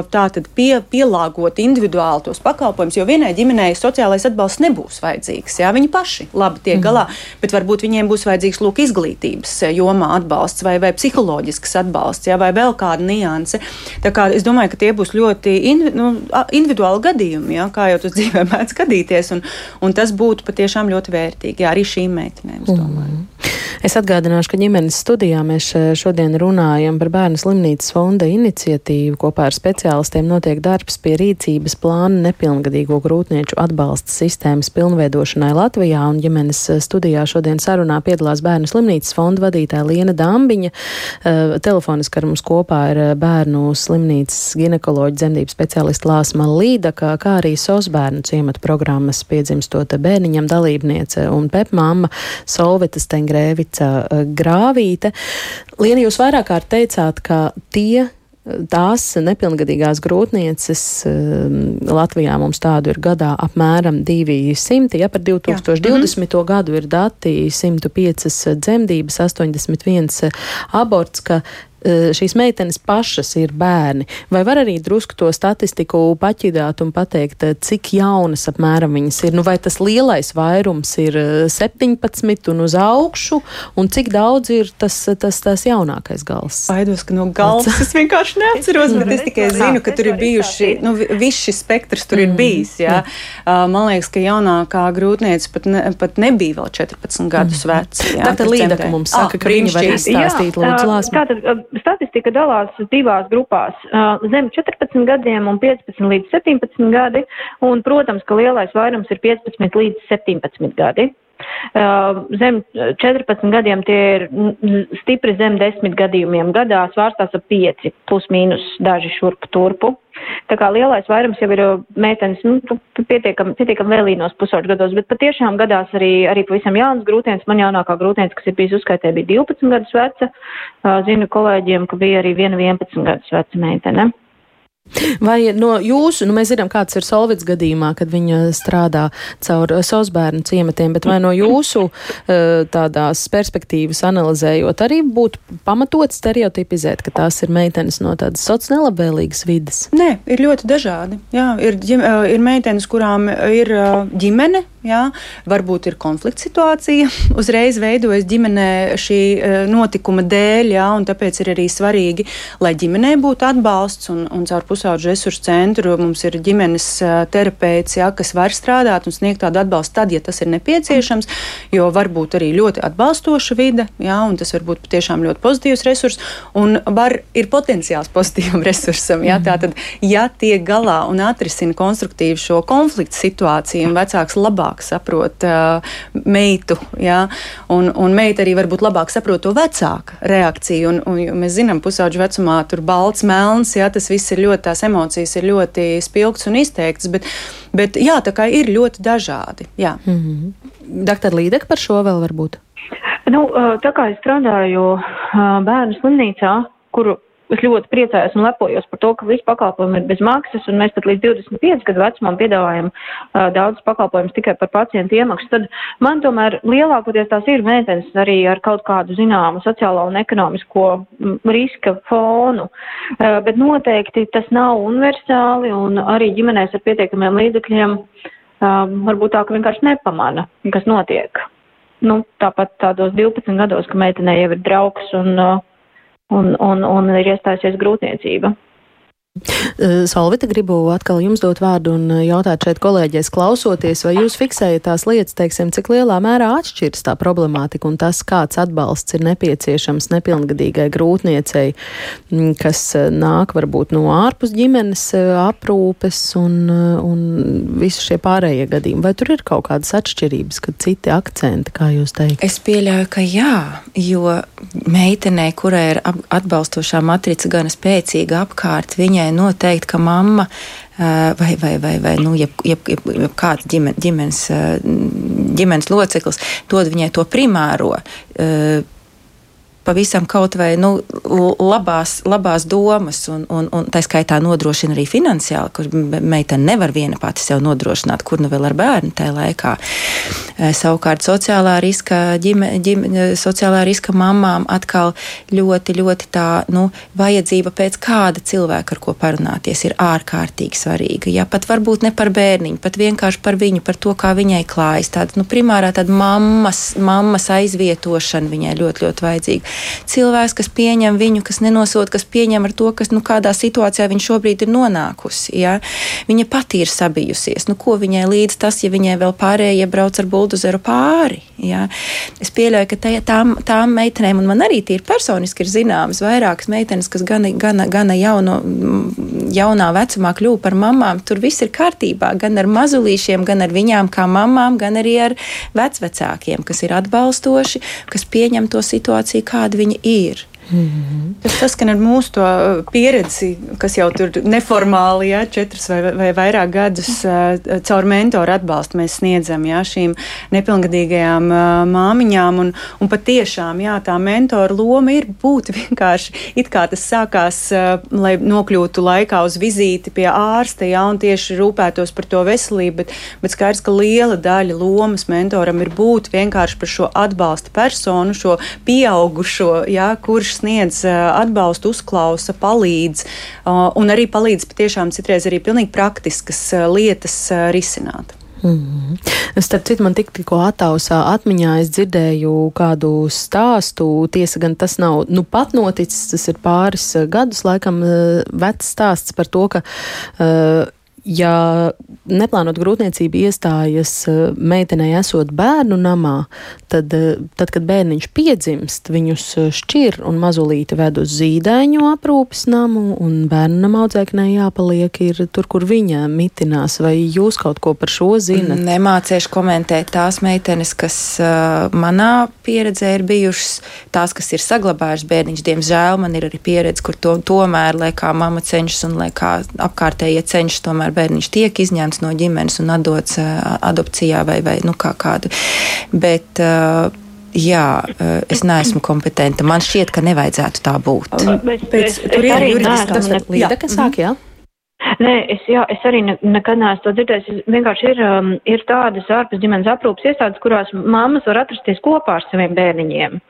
D: tātad pie, pielāgot individuāli tos pakalpojumus, jo vienai ģimenei sociālais atbalsts nebūs vajadzīgs. Jā, viņi paši labi tiek galā. Mm bet varbūt viņiem būs vajadzīgs lūk izglītības eh, jomā atbalsts vai, vai psiholoģisks atbalsts, jā, vai vēl kāda nianse. Tā kā es domāju, ka tie būs ļoti invi, nu, individuāli gadījumi, jā, kā jau tas dzīvē mēdz gadīties, un, un tas būtu patiešām ļoti vērtīgi jā, arī šīm meitenēm. Es, mm.
C: Es atgādināšu, ka ģimenes studijā mēs šodien runājam par bērnu slimnīcas fonda iniciatīvu. Kopā ar speciālistiem notiek darbs pie rīcības plāna nepilngadīgo grūtnieču atbalsta sistēmas pilnveidošanai Latvijā, un ģimenes studijā šodien sarunā piedalās Bērnu slimnīcas fonda vadītāja Liena Dambiņa. Uh, telefoniski ar mums kopā ir Bērnu slimnīcas ginekoloģa dzemdības speciālista Lāsma Līda, kā, arī SOS bērnu ciemata programmas piedzimstota bērniņam dalībniece un pepmāma Solvita Stengrēvica uh, Grāvīte. Liena, jūs vairāk kārt teicāt, ka tie tās nepilngadīgās grūtnieces um, Latvijā mums tādu ir gadā apmēram 200, ja par 2020. Jā. -hmm. gadu ir dati 105 dzemdības, 81 aborts, ka Eh, šīs meitenes pašas ir bērni. Vai var arī drusku to statistiku paķidāt un pateikt, eh, cik jaunas apmēram viņas ir? Nu, vai tas lielais vairums ir 17 eh, un uz augšu, un cik daudz ir tas, tas, tas jaunākais gals?
D: Baidos, ka no gals es vienkārši neatceros, bet es tikai zinu, ka tur ir bijuši, nu, viss šis spektrs tur ir mm. bijis. Jā. Man liekas, ka jaunākā grūtniece pat, ne, pat nebija vēl 14 gadus mm. veca.
C: Tā tad Līda, ka mums saka, ah, ka viņi var izstāstīt, lūdzu, lāsmu
E: statistika dalās divās grupās - zem 14 gadiem un 15 līdz 17 gadi, un, protams, ka lielais vairums ir 15 līdz 17 gadi. Zem 14 gadiem tie ir stipri zem 10 gadījumiem gadā, svārstās ap 5, plus mīnus daži šurpu turpu. Tā kā lielais vairums jau ir meitenes, nu, pietiekam, pietiekam vēlīnos pusotru gados, bet patiešām gadās arī, arī pavisam jaunas grūtienes. Man jaunākā grūtienes, kas ir bijusi uzskaitē, bija 12 gadus veca. Zinu kolēģiem, ka bija arī viena 11 gadus veca meitene.
C: Vai no jūsu, nu mēs zinām, kāds ir Solvits gadījumā, kad viņa strādā caur sosbērnu ciematiem, bet vai no jūsu eh, tādās perspektīvas analizējot arī būtu pamatot stereotipizēt, ka tās ir meitenes no tādas sociāli nelabvēlīgas vidas?
D: Nē, ir ļoti dažādi. Jā, ir, eh, ir meitenes, kurām ir eh, ģimene, jā, varbūt ir konflikts situācija, uzreiz veidojas ģimenē šī notikuma dēļ, jā, un tāpēc ir arī svarīgi, lai ģimenē būtu atbalsts un, un caur pusē pusauģu resursu centru. Mums ir ģimenes terapeits, jā, kas var strādāt un sniegt tādu atbalstu tad, ja tas ir nepieciešams, jo var būt arī ļoti atbalstoša vide, jā, un tas var būt patiešām ļoti pozitīvs resurs, un var, ir potenciāls pozitīvam resursam. Jā, tātad, ja tiek galā un atrisina konstruktīvi šo konfliktu situāciju, un vecāks labāk saprot uh, meitu, jā, un, un meita arī varbūt labāk saprot to vecāka reakciju, un, un mēs zinām, pusauģu vecumā tur balts, melns, jā, tas viss ir ļoti tās emocijas ir ļoti spilgtas un izteiktas, bet, bet jā, tā kā ir ļoti dažādi. Jā. Mm
C: -hmm. Doktor Līdeka par šo vēl varbūt?
E: Nu, tā kā es strādāju bērnu slimnīcā, kuru es ļoti priecājos un lepojos par to, ka visi pakalpojumi ir bez maksas, un mēs pat līdz 25 gadu vecumam piedāvājam uh, daudz pakalpojumus tikai par pacientu iemaksu. Tad man tomēr lielākoties tās ir meitenes arī ar kaut kādu zināmu sociālo un ekonomisko riska fonu, uh, bet noteikti tas nav universāli, un arī ģimenēs ar pietiekamiem līdzekļiem uh, varbūt tā, ka vienkārši nepamana, kas notiek. Nu, tāpat tādos 12 gados, ka meitenei jau ir draugs un uh, un, un, un ir iestājusies grūtniecība.
C: Eh, Solvita, gribu atkal jums dot vārdu un eh, jautāt šeit kolēģies klausoties, vai jūs fiksējat tās lietas, teiksim, cik lielā mērā atšķiras tā problemātika un tas, kāds atbalsts ir nepieciešams nepilngadīgai grūtniecei, mm, kas eh, nāk varbūt no ārpus ģimenes aprūpes un, un visu šie pārējie gadījumi. Vai tur ir kaut kādas atšķirības, kad citi akcenti, kā jūs teikt?
A: Es pieļauju, ka jā, jo meitenei, kurai ir atbalstošā matrica gana spēcīga apkārt, viņai viņai noteikti, ka mamma vai, vai, vai, vai nu, jeb, jeb, jeb, jeb kāds ģimen, ģimenes, ģimenes loceklis dod viņai to primāro pavisam kaut vai nu, labās, labās domas, un, un, un tā skaitā nodrošina arī finansiāli, kur meitene nevar viena pati sev nodrošināt, kur nu vēl ar bērnu tajā laikā. E, savukārt sociālā riska, ģime, ģime, sociālā riska mamām atkal ļoti, ļoti tā nu, vajadzība pēc kāda cilvēka, ar ko parunāties, ir ārkārtīgi svarīga. Ja pat varbūt ne par bērniņu, pat vienkārši par viņu, par to, kā viņai klājas. Tāda nu, primārā tāda mammas, mammas aizvietošana viņai ļoti, ļoti vajadzīga cilvēks, kas pieņem viņu, kas nenosod, kas pieņem ar to, kas, nu, kādā situācijā viņa šobrīd ir nonākusi. Ja? Viņa pati ir sabijusies. Nu, ko viņai līdz tas, ja viņai vēl pārējie brauc ar buldozeru pāri? Ja? Es pieļauju, ka tā, tām, tām meitenēm, un man arī tīri personiski ir zināmas vairākas meitenes, kas gana, gana, gana jauno, jaunā vecumā kļuva par mamām. Tur viss ir kārtībā, gan ar mazulīšiem, gan ar viņām kā mamām, gan arī ar vecvecākiem, kas ir atbalstoši, kas pieņem to situāciju, kāda viņi ir. Mm -hmm. Tas saskan ar mūsu uh, pieredzi, kas jau tur neformāli, ja četrus vai, vai vairāk gadus uh, caur mentoru atbalstu mēs sniedzam ja, šīm nepilngadīgajām uh, māmiņām. Un, un patiešām jā, tā mentora loma ir būt vienkārši it kā tas sākās, lai nokļūtu laikā uz vizīti pie ārsta, ja, un tieši rūpētos par to veselību, bet, bet skaidrs, ka liela daļa lomas mentoram ir būt vienkārši par šo atbalsta personu, šo pieaugušo, ja, kurš sniedz atbalstu, uzklausa, palīdz un arī palīdz patiešām citreiz arī pilnīgi praktiskas lietas risināt.
C: Mm -hmm. Starp citu, man tik, tikko attausā atmiņā es dzirdēju kādu stāstu. Tiesa gan tas nav nu pat noticis, tas ir pāris gadus laikam vecs stāsts par to, ka uh, ja neplānot grūtniecību iestājas eh, meitenei esot bērnu namā, tad, eh, tad kad bērniņš piedzimst, viņus eh, šķir un mazulīti ved uz zīdaiņu aprūpes namu, un bērnu nama audzēknei jāpaliek ir tur, kur viņa mitinās. Vai jūs kaut ko par šo zinat?
A: Nemāciešu komentēt tās meitenes, kas uh, manā pieredzē ir bijušas, tās, kas ir saglabājušas bērniņš. Diemžēl man ir arī pieredze, kur to, tomēr, lai kā mama cenšas un lai kā apkārtējie cenšas tomēr tomēr bērniņš tiek izņemts no ģimenes un atdots adopcijā vai, vai nu, kā kādu. Bet, Jā, es neesmu kompetenta. Man šķiet, ka nevajadzētu tā būt.
E: Bet, bet, tur ir juridiskās
C: lietas, kas sāk, jā?
E: Nē, es, jā, es arī ne, nekad neesmu to dzirdējis. Vienkārši ir, um, ir tādas ārpus ģimenes aprūpas iestādes, kurās mammas var atrasties kopā ar saviem bērniņiem.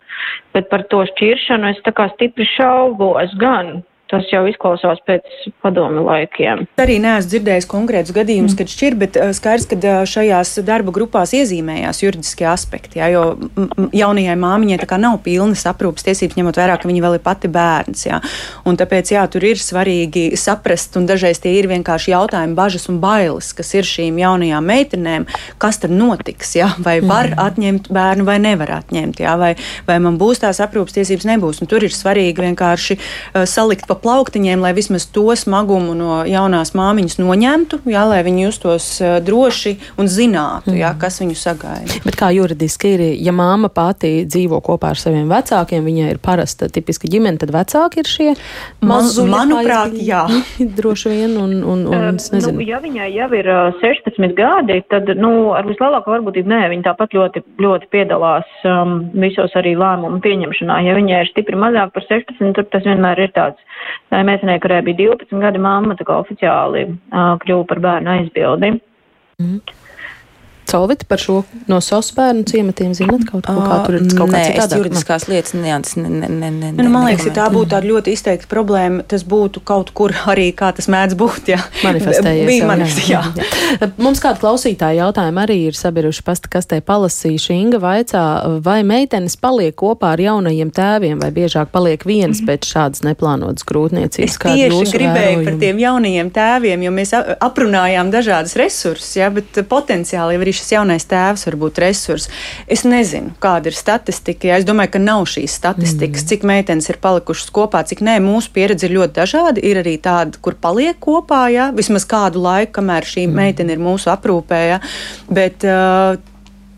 E: Bet par to šķiršanu es tā kā stipri šaubos gan. Tas jau izklausās pēc padomu laikiem.
D: Arī neesmu dzirdējis konkrētus gadījumus, mm. kad šķir, bet skaidrs, ka šajās darba grupās iezīmējās juridiskie aspekti. Jā, jo jaunajai māmiņai nav pilnas aprūpas tiesības, ņemot vērā, ka viņa vēl ir pati bērns. Jā. Un tāpēc jā, tur ir svarīgi saprast, un dažreiz tie ir vienkārši jautājumi, bažas un bailes, kas ir šīm jaunajām meitenēm, kas tad notiks. Jā, vai var mm. atņemt bērnu, vai nevar atņemt, jā, vai, vai man būs tās aprūpas tiesības, nebūs. Un tur ir svarīgi vienkārši uh, salikt pa plauktiņiem, lai vismaz to smagumu no jaunās māmiņas noņemtu, jā, lai viņi justos uh, droši un zinātu, jā, mm. kas viņu sagaida.
C: Bet kā juridiski ir, ja māma pati dzīvo kopā ar saviem vecākiem, viņai ir parasta tipiska ģimene, tad vecāki ir šie mazuļi?
D: Manuprāt, jā.
C: Droši vien, un, un, un uh, es nezinu.
E: Nu, ja viņai jau ir uh, 16 gadi, tad, nu, ar vislielāko varbūtību nē, viņa tāpat ļoti, ļoti piedalās um, visos arī lēmumu pieņemšanā. Ja viņai ir stipri mazāk par 16, tad tas vienmēr ir tāds meitenei, kurai bija 12 gadi mamma, tā kā oficiāli uh, kļuva par bērnu aizbildi. Mm.
C: Solvit par šo no SOS bērnu ciematiem zinat kaut ko, kā tur ir kaut
A: kā citādāk? juridiskās lietas neants, ne, ne, ne, ne,
D: nu, man liekas, ja tā būtu tāda ļoti izteikta problēma, tas būtu kaut kur arī, kā tas mēdz būt, jā.
C: Manifestējies.
D: Bija manifestējies, jā.
C: jā. Mums kāda klausītāja jautājuma arī ir sabiruši pastakastē palasījuši. Inga vaicā, vai meitenes paliek kopā ar jaunajiem tēviem, vai biežāk paliek viens mm. pēc šādas neplānotas grūtniecības?
D: Es tieši gribēju par tiem jaunajiem tēviem, jo mēs aprunājām dažādas resursus, jā, bet potenciāli jau arī šis jaunais tēvs var būt resurs. Es nezinu, kāda ir statistika. Es domāju, ka nav šīs statistikas, mm. cik meitenes ir palikušas kopā, cik nē. Mūsu pieredze ir ļoti dažāda. Ir arī tāda, kur paliek kopā, ja? vismaz kādu laiku, kamēr šī mm. meitene ir mūsu aprūpē. Ja? Bet, uh,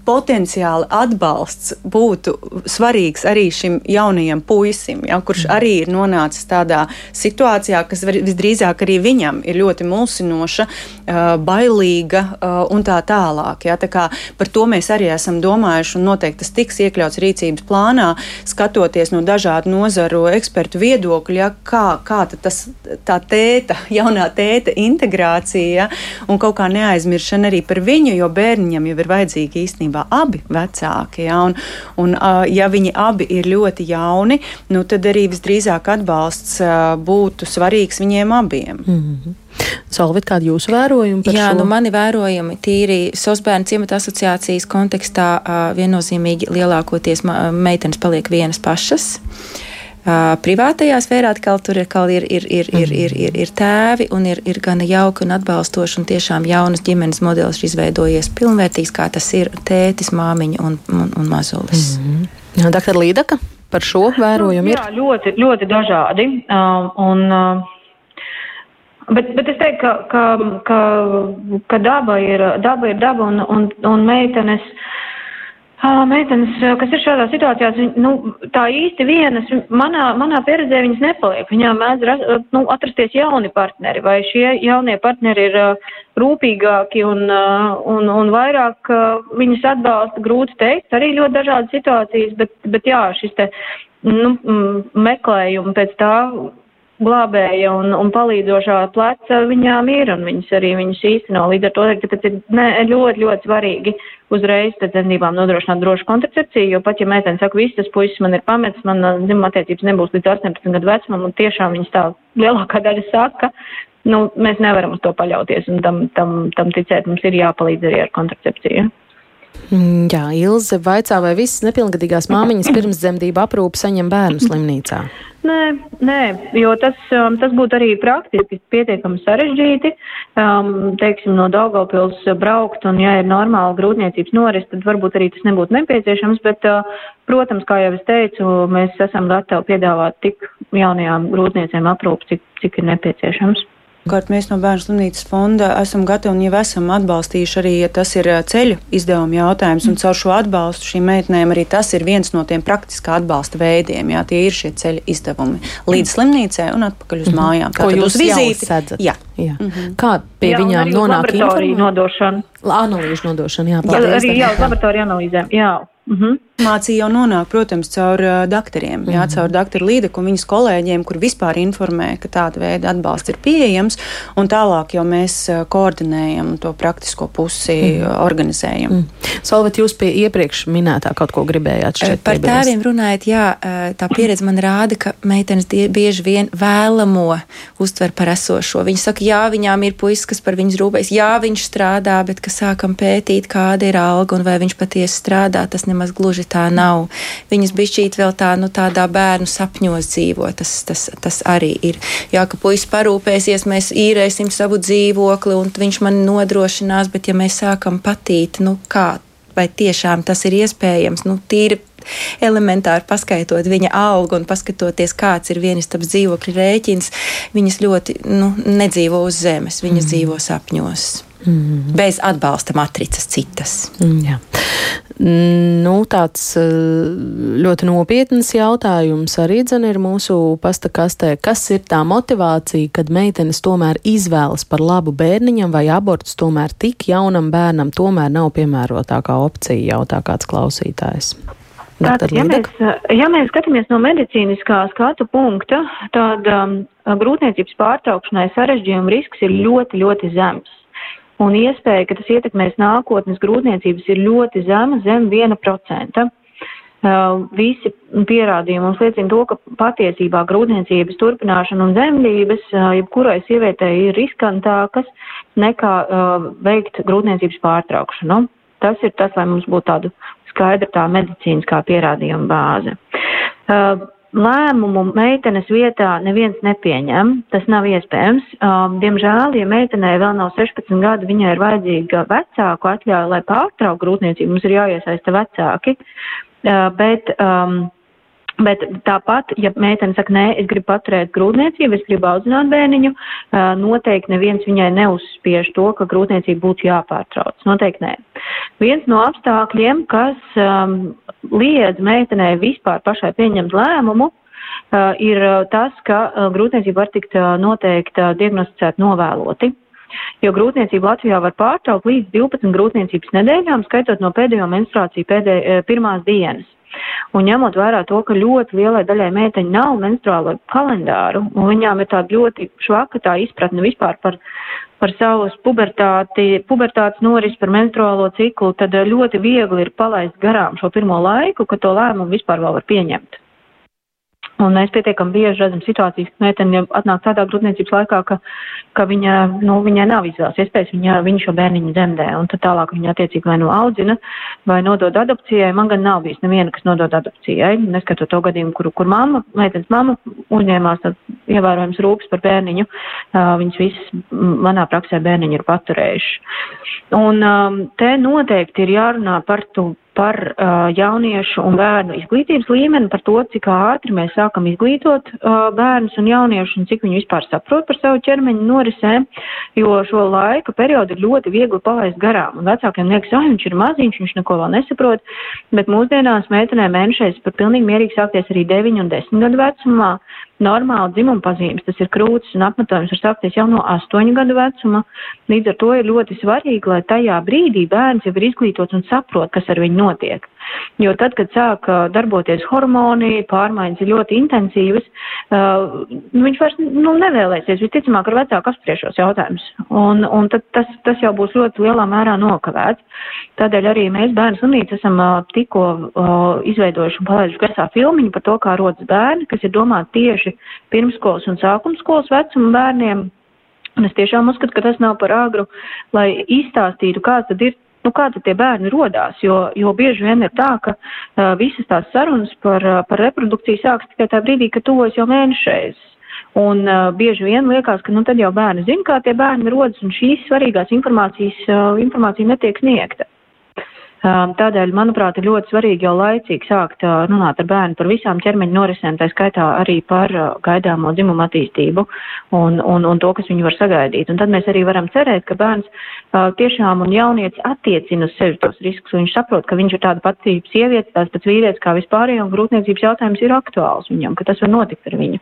D: potenciāli atbalsts būtu svarīgs arī šim jaunajam puisim, ja, kurš mm. arī ir nonācis tādā situācijā, kas visdrīzāk arī viņam ir ļoti mulsinoša, bailīga un tā tālāk. Ja. Tā kā par to mēs arī esam domājuši, un noteikti tas tiks iekļauts rīcības plānā, skatoties no dažādu nozaru ekspertu viedokļa, ja, kā, kā tas, tā tēta, jaunā tēta integrācija ja, un kaut kā neaizmiršana arī par viņu, jo bērniņam jau ir vajadzīgi īstenībā īstenībā abi vecāki. Ja, un, un, ja viņi abi ir ļoti jauni, nu, tad arī visdrīzāk atbalsts būtu svarīgs viņiem abiem. Mm
C: -hmm. Solvit, kādi jūsu vērojumi par
A: Jā,
C: šo?
A: nu mani vērojumi tīri Sosbērnu ciemata asociācijas kontekstā viennozīmīgi lielākoties meitenes paliek vienas pašas. Uh, Privātajā sfērā atkal tur ir, ir, ir, ir, ir, ir, ir, ir tēvi un ir, ir gan jauki un atbalstoši un tiešām jaunas ģimenes modelis ir izveidojies pilnvērtīgs, kā tas ir tētis, māmiņa un, un, un mazulis.
C: Mm -hmm. Doktor Līdaka, par šo vērojumu ir?
E: Jā, ļoti, ļoti dažādi. Um, un, uh, Bet, bet es teiktu, ka, ka, ka, ka daba, ir, daba ir daba un, un, un meitenes uh, Meitenes, kas ir šādā situācijā, nu, tā īsti vienas, manā, manā pieredzē viņas nepaliek. Viņām mēdz nu, atrasties jauni partneri, vai šie jaunie partneri ir rūpīgāki un, un, un vairāk viņas atbalsta, grūti teikt, arī ļoti dažādas situācijas, bet, bet jā, šis te nu, meklējumi pēc tā glābēja un, un palīdzošā pleca viņām ir, un viņas arī viņas īsteno. Līdz ar to, ka tas ir ne, ļoti, ļoti svarīgi uzreiz pēc dzemdībām nodrošināt drošu kontracepciju, jo pat ja meitene saka, viss tas puisis man ir pametis, man dzimuma attiecības nebūs līdz 18 gadu vecumam, un tiešām viņas tā lielākā daļa saka, nu, mēs nevaram uz to paļauties, un tam, tam, tam ticēt mums ir jāpalīdz arī ar kontracepciju.
C: Mm, jā, Ilze vaicā, vai visas nepilngadīgās māmiņas pirms dzemdību aprūpi saņem bērnu slimnīcā?
E: Nē, nē, jo tas, um, tas būtu arī praktiski pietiekami sarežģīti. Um, teiksim, no Daugavpils braukt, un ja ir normāla grūtniecības noris, tad varbūt arī tas nebūtu nepieciešams, bet, uh, protams, kā jau es teicu, mēs esam gatavi piedāvāt tik jaunajām grūtniecēm aprūpi, cik, cik ir nepieciešams.
D: Kārt mēs no Bērnu slimnīcas fonda esam gatavi un jau esam atbalstījuši arī, ja tas ir ceļu izdevuma jautājums, un caur šo atbalstu šīm meitenēm arī tas ir viens no tiem praktiskā atbalsta veidiem. Jā, tie ir šie ceļu izdevumi līdz slimnīcai un atpakaļ uz mm -hmm. mājām.
C: Ko jūs vizīti? Jā. Jā. Mm -hmm. Kā pie jā, viņām nonāk
E: informācija? Nodošana.
C: Analīžu nodošana, jā,
E: paldies. Jā, arī jā, uz laboratoriju analīzēm, jā.
D: Mm -hmm. Mācīja jau nonāk, protams, caur uh, doktoriem, jā, mhm. caur doktoru Līdeku un viņas kolēģiem, kur vispār informē, ka tāda veida atbalsts ir pieejams, un tālāk jau mēs uh, koordinējam to praktisko pusi, mm. organizējam. Mm.
C: Solvet, jūs pie iepriekš minētā kaut ko gribējāt šeit
A: Par piebilst. tēviem runājot, jā, tā pieredze man rāda, ka meitenes bieži vien vēlamo uztver par esošo. Viņi saka, jā, viņām ir puisis, kas par viņas rūpējas, jā, viņš strādā, bet, kad sākam pētīt, kāda ir alga un vai viņš patiesi strādā, tas nemaz gluži tā nav. Viņas bišķīt vēl tā, nu, tādā bērnu sapņos dzīvo. Tas, tas, tas arī ir. Jā, ka puisis parūpēsies, mēs īrēsim savu dzīvokli un viņš man nodrošinās, bet ja mēs sākam patīt, nu, kā, vai tiešām tas ir iespējams, nu, tīri elementāri paskaitot viņa algu un paskatoties, kāds ir vienistabas dzīvokļa rēķins, viņas ļoti nu, nedzīvo uz zemes, viņas mm. dzīvo sapņos. Mm. Bez atbalsta matricas citas.
C: Mm, jā. Nu, tāds eh, ļoti nopietns jautājums arī dzen ir mūsu pastakastē. Kas ir tā motivācija, kad meitenes tomēr izvēlas par labu bērniņam vai abortus tomēr tik jaunam bērnam tomēr nav piemērotākā opcija, jautā kāds klausītājs?
E: Tātad, ja mēs, ja mēs skatāmies no medicīniskā skatu punkta, tad um, grūtniecības pārtraukšanai sarežģījuma risks ir ļoti, ļoti zems un iespēja, ka tas ietekmēs nākotnes grūtniecības ir ļoti zema, zem 1%. Uh, visi pierādījumi mums liecina to, ka patiesībā grūtniecības turpināšana un zemdības uh, jebkurai sievietei ir riskantākas nekā uh, veikt grūtniecības pārtraukšanu. Tas ir tas, lai mums būtu tāda skaidra tā medicīniskā pierādījuma bāze. Uh, lēmumu meitenes vietā neviens nepieņem. Tas nav iespējams. Um, diemžēl, ja meitenei vēl nav 16 gadi, viņai ir vajadzīga vecāku atļauja, lai pārtrauktu grūtniecību. Mums ir jāiesaista vecāki. Uh, bet, um, Bet tāpat, ja meitene saka, nē, es gribu paturēt grūtniecību, es gribu audzināt bērniņu, uh, noteikti neviens viņai neuzspiež to, ka grūtniecība būtu jāpārtrauc. Noteikti nē. Viens no apstākļiem, kas um, liedz meitenei vispār pašai pieņemt lēmumu, uh, ir uh, tas, ka uh, grūtniecība var tikt noteikta diagnosticēt novēloti. Jo grūtniecību Latvijā var pārtraukt līdz 12 grūtniecības nedēļām, skaitot no pēdējo menstruāciju pēdē, pirmās dienas. Un ņemot vērā to, ka ļoti lielai daļai meiteņu nav menstruālo kalendāru, un viņām ir tāda ļoti švaka tā izpratne vispār par, par savus pubertāti, pubertātes noris, par menstruālo ciklu, tad ļoti viegli ir palaist garām šo pirmo laiku, ka to lēmumu vispār vēl var pieņemt. Un mēs pietiekami bieži redzam situācijas, ka meitene atnāk tādā grūtniecības laikā, ka, ka viņa, nu, viņai nav izvēles iespējas, viņa, viņa šo bērniņu dzemdē, un tad tālāk viņa attiecīgi vai nu audzina, vai nodod adopcijai. Man gan nav bijis neviena, kas nodod adopcijai, neskatot to gadījumu, kur, kur mamma, meitenes mamma uzņēmās ievērojams rūpes par bērniņu. Uh, viņas visas manā praksē bērniņu ir paturējuši. Un um, te noteikti ir jārunā par to par uh, jauniešu un bērnu izglītības līmeni, par to, cik ātri mēs sākam izglītot uh, bērnus un jauniešus un cik viņi vispār saprot par savu ķermeņa norisēm, jo šo laika periodu ir ļoti viegli palaist garām. Un vecākiem liekas, ah, viņš ir maziņš, viņš neko vēl nesaprot, bet mūsdienās meitenēm mēnešais par pilnīgi mierīgi sākties arī 9 un 10 gadu vecumā. Normāli dzimuma pazīmes, tas ir krūtis un apmetojums var sākties jau no 8 gadu vecuma. Līdz ar to ir ļoti svarīgi, lai tajā brīdī bērns jau ir izglītots un saprot, kas ar viņu notiek. Jo tad, kad sāk darboties hormoni, pārmaiņas ir ļoti intensīvas, uh, viņš vairs nu, nevēlēsies visticamāk ar vecāku apspriešos jautājumus. Un, un tad tas, tas jau būs ļoti lielā mērā nokavēts. Tādēļ arī mēs bērnu slimnīcu esam uh, tikko uh, izveidojuši un palaiduši gaisā filmiņu par to, kā rodas bērni, kas ir domāti tieši pirmskolas un sākumskolas vecuma bērniem. Un es tiešām uzskatu, ka tas nav par āgru, lai izstāstītu, kāds tad ir nu, kā tad tie bērni rodās, jo, jo bieži vien ir tā, ka uh, visas tās sarunas par, uh, par reprodukciju sākas tikai tā brīdī, kad tuvojas jau mēnešreiz. Un uh, bieži vien liekas, ka nu, tad jau bērni zina, kā tie bērni rodas, un šīs svarīgās informācijas uh, informācija netiek sniegta. Um, tādēļ, manuprāt, ir ļoti svarīgi jau laicīgi sākt uh, runāt ar bērnu par visām ķermeņa norisēm, tā skaitā arī par uh, gaidāmo dzimumu attīstību un, un, un to, kas viņu var sagaidīt. Un tad mēs arī varam cerēt, ka bērns uh, tiešām un jaunietis attiecina uz sevi tos riskus, un viņš saprot, ka viņš ir tāda pati sieviete, tās pats vīrietis kā vispārējie, un grūtniecības jautājums ir aktuāls viņam, ka tas var notikt ar viņu.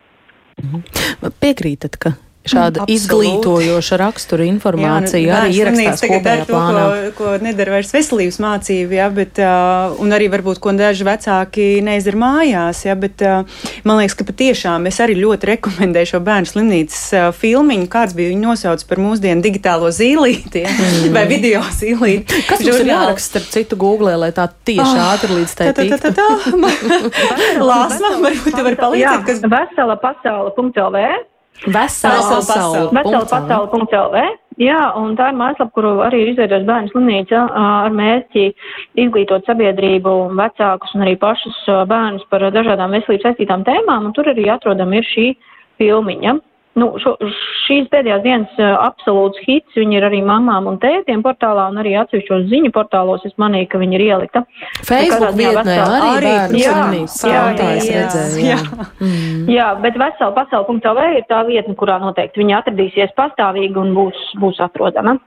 C: Mhm. Piekrītat, ka šāda mm, izglītojoša rakstura informācija jā, nu, arī ierakstās kopējā
D: to, plānā. Ko, ko nedara vairs veselības mācība, jā, bet, uh, un arī varbūt, ko daži vecāki neizdara mājās, jā, bet uh, man liekas, ka patiešām es arī ļoti rekomendēju šo bērnu slimnīcas uh, filmiņu, kāds bija viņa nosauc par mūsdienu digitālo zīlīti, jā, mm. vai video zīlīti.
C: Kas mums ir jāraksta starp citu Google, lai tā tieši oh, ātri līdz tai tiktu? Tā, tā, tā,
D: tā. Lāsma, varbūt tu vari palīdzēt, kas...
E: Vesela pasaule.lv
C: Vesela pasaule.
E: Vesela pasaule.lv. Jā, un tā ir mājaslapa, kuru arī ir izveidojusi bērnu slimnīca ar mērķi izglītot sabiedrību, vecākus un arī pašus bērnus par dažādām veselības saistītām tēmām, un tur arī atrodam ir šī filmiņa. Nu, šo, šīs pēdējās dienas uh, absolūts hits, viņi ir arī mamām un tētiem portālā un arī atsevišķos ziņu portālos. Es manīju, ka viņi ir ielikta.
C: Facebook vietnē arī, arī
E: jā, jā, jā, jā, redzēju, jā. Jā. Mm. jā, bet vesela pasauli.lv ir tā vietne, kurā noteikti viņi atradīsies pastāvīgi un būs, būs atrodama.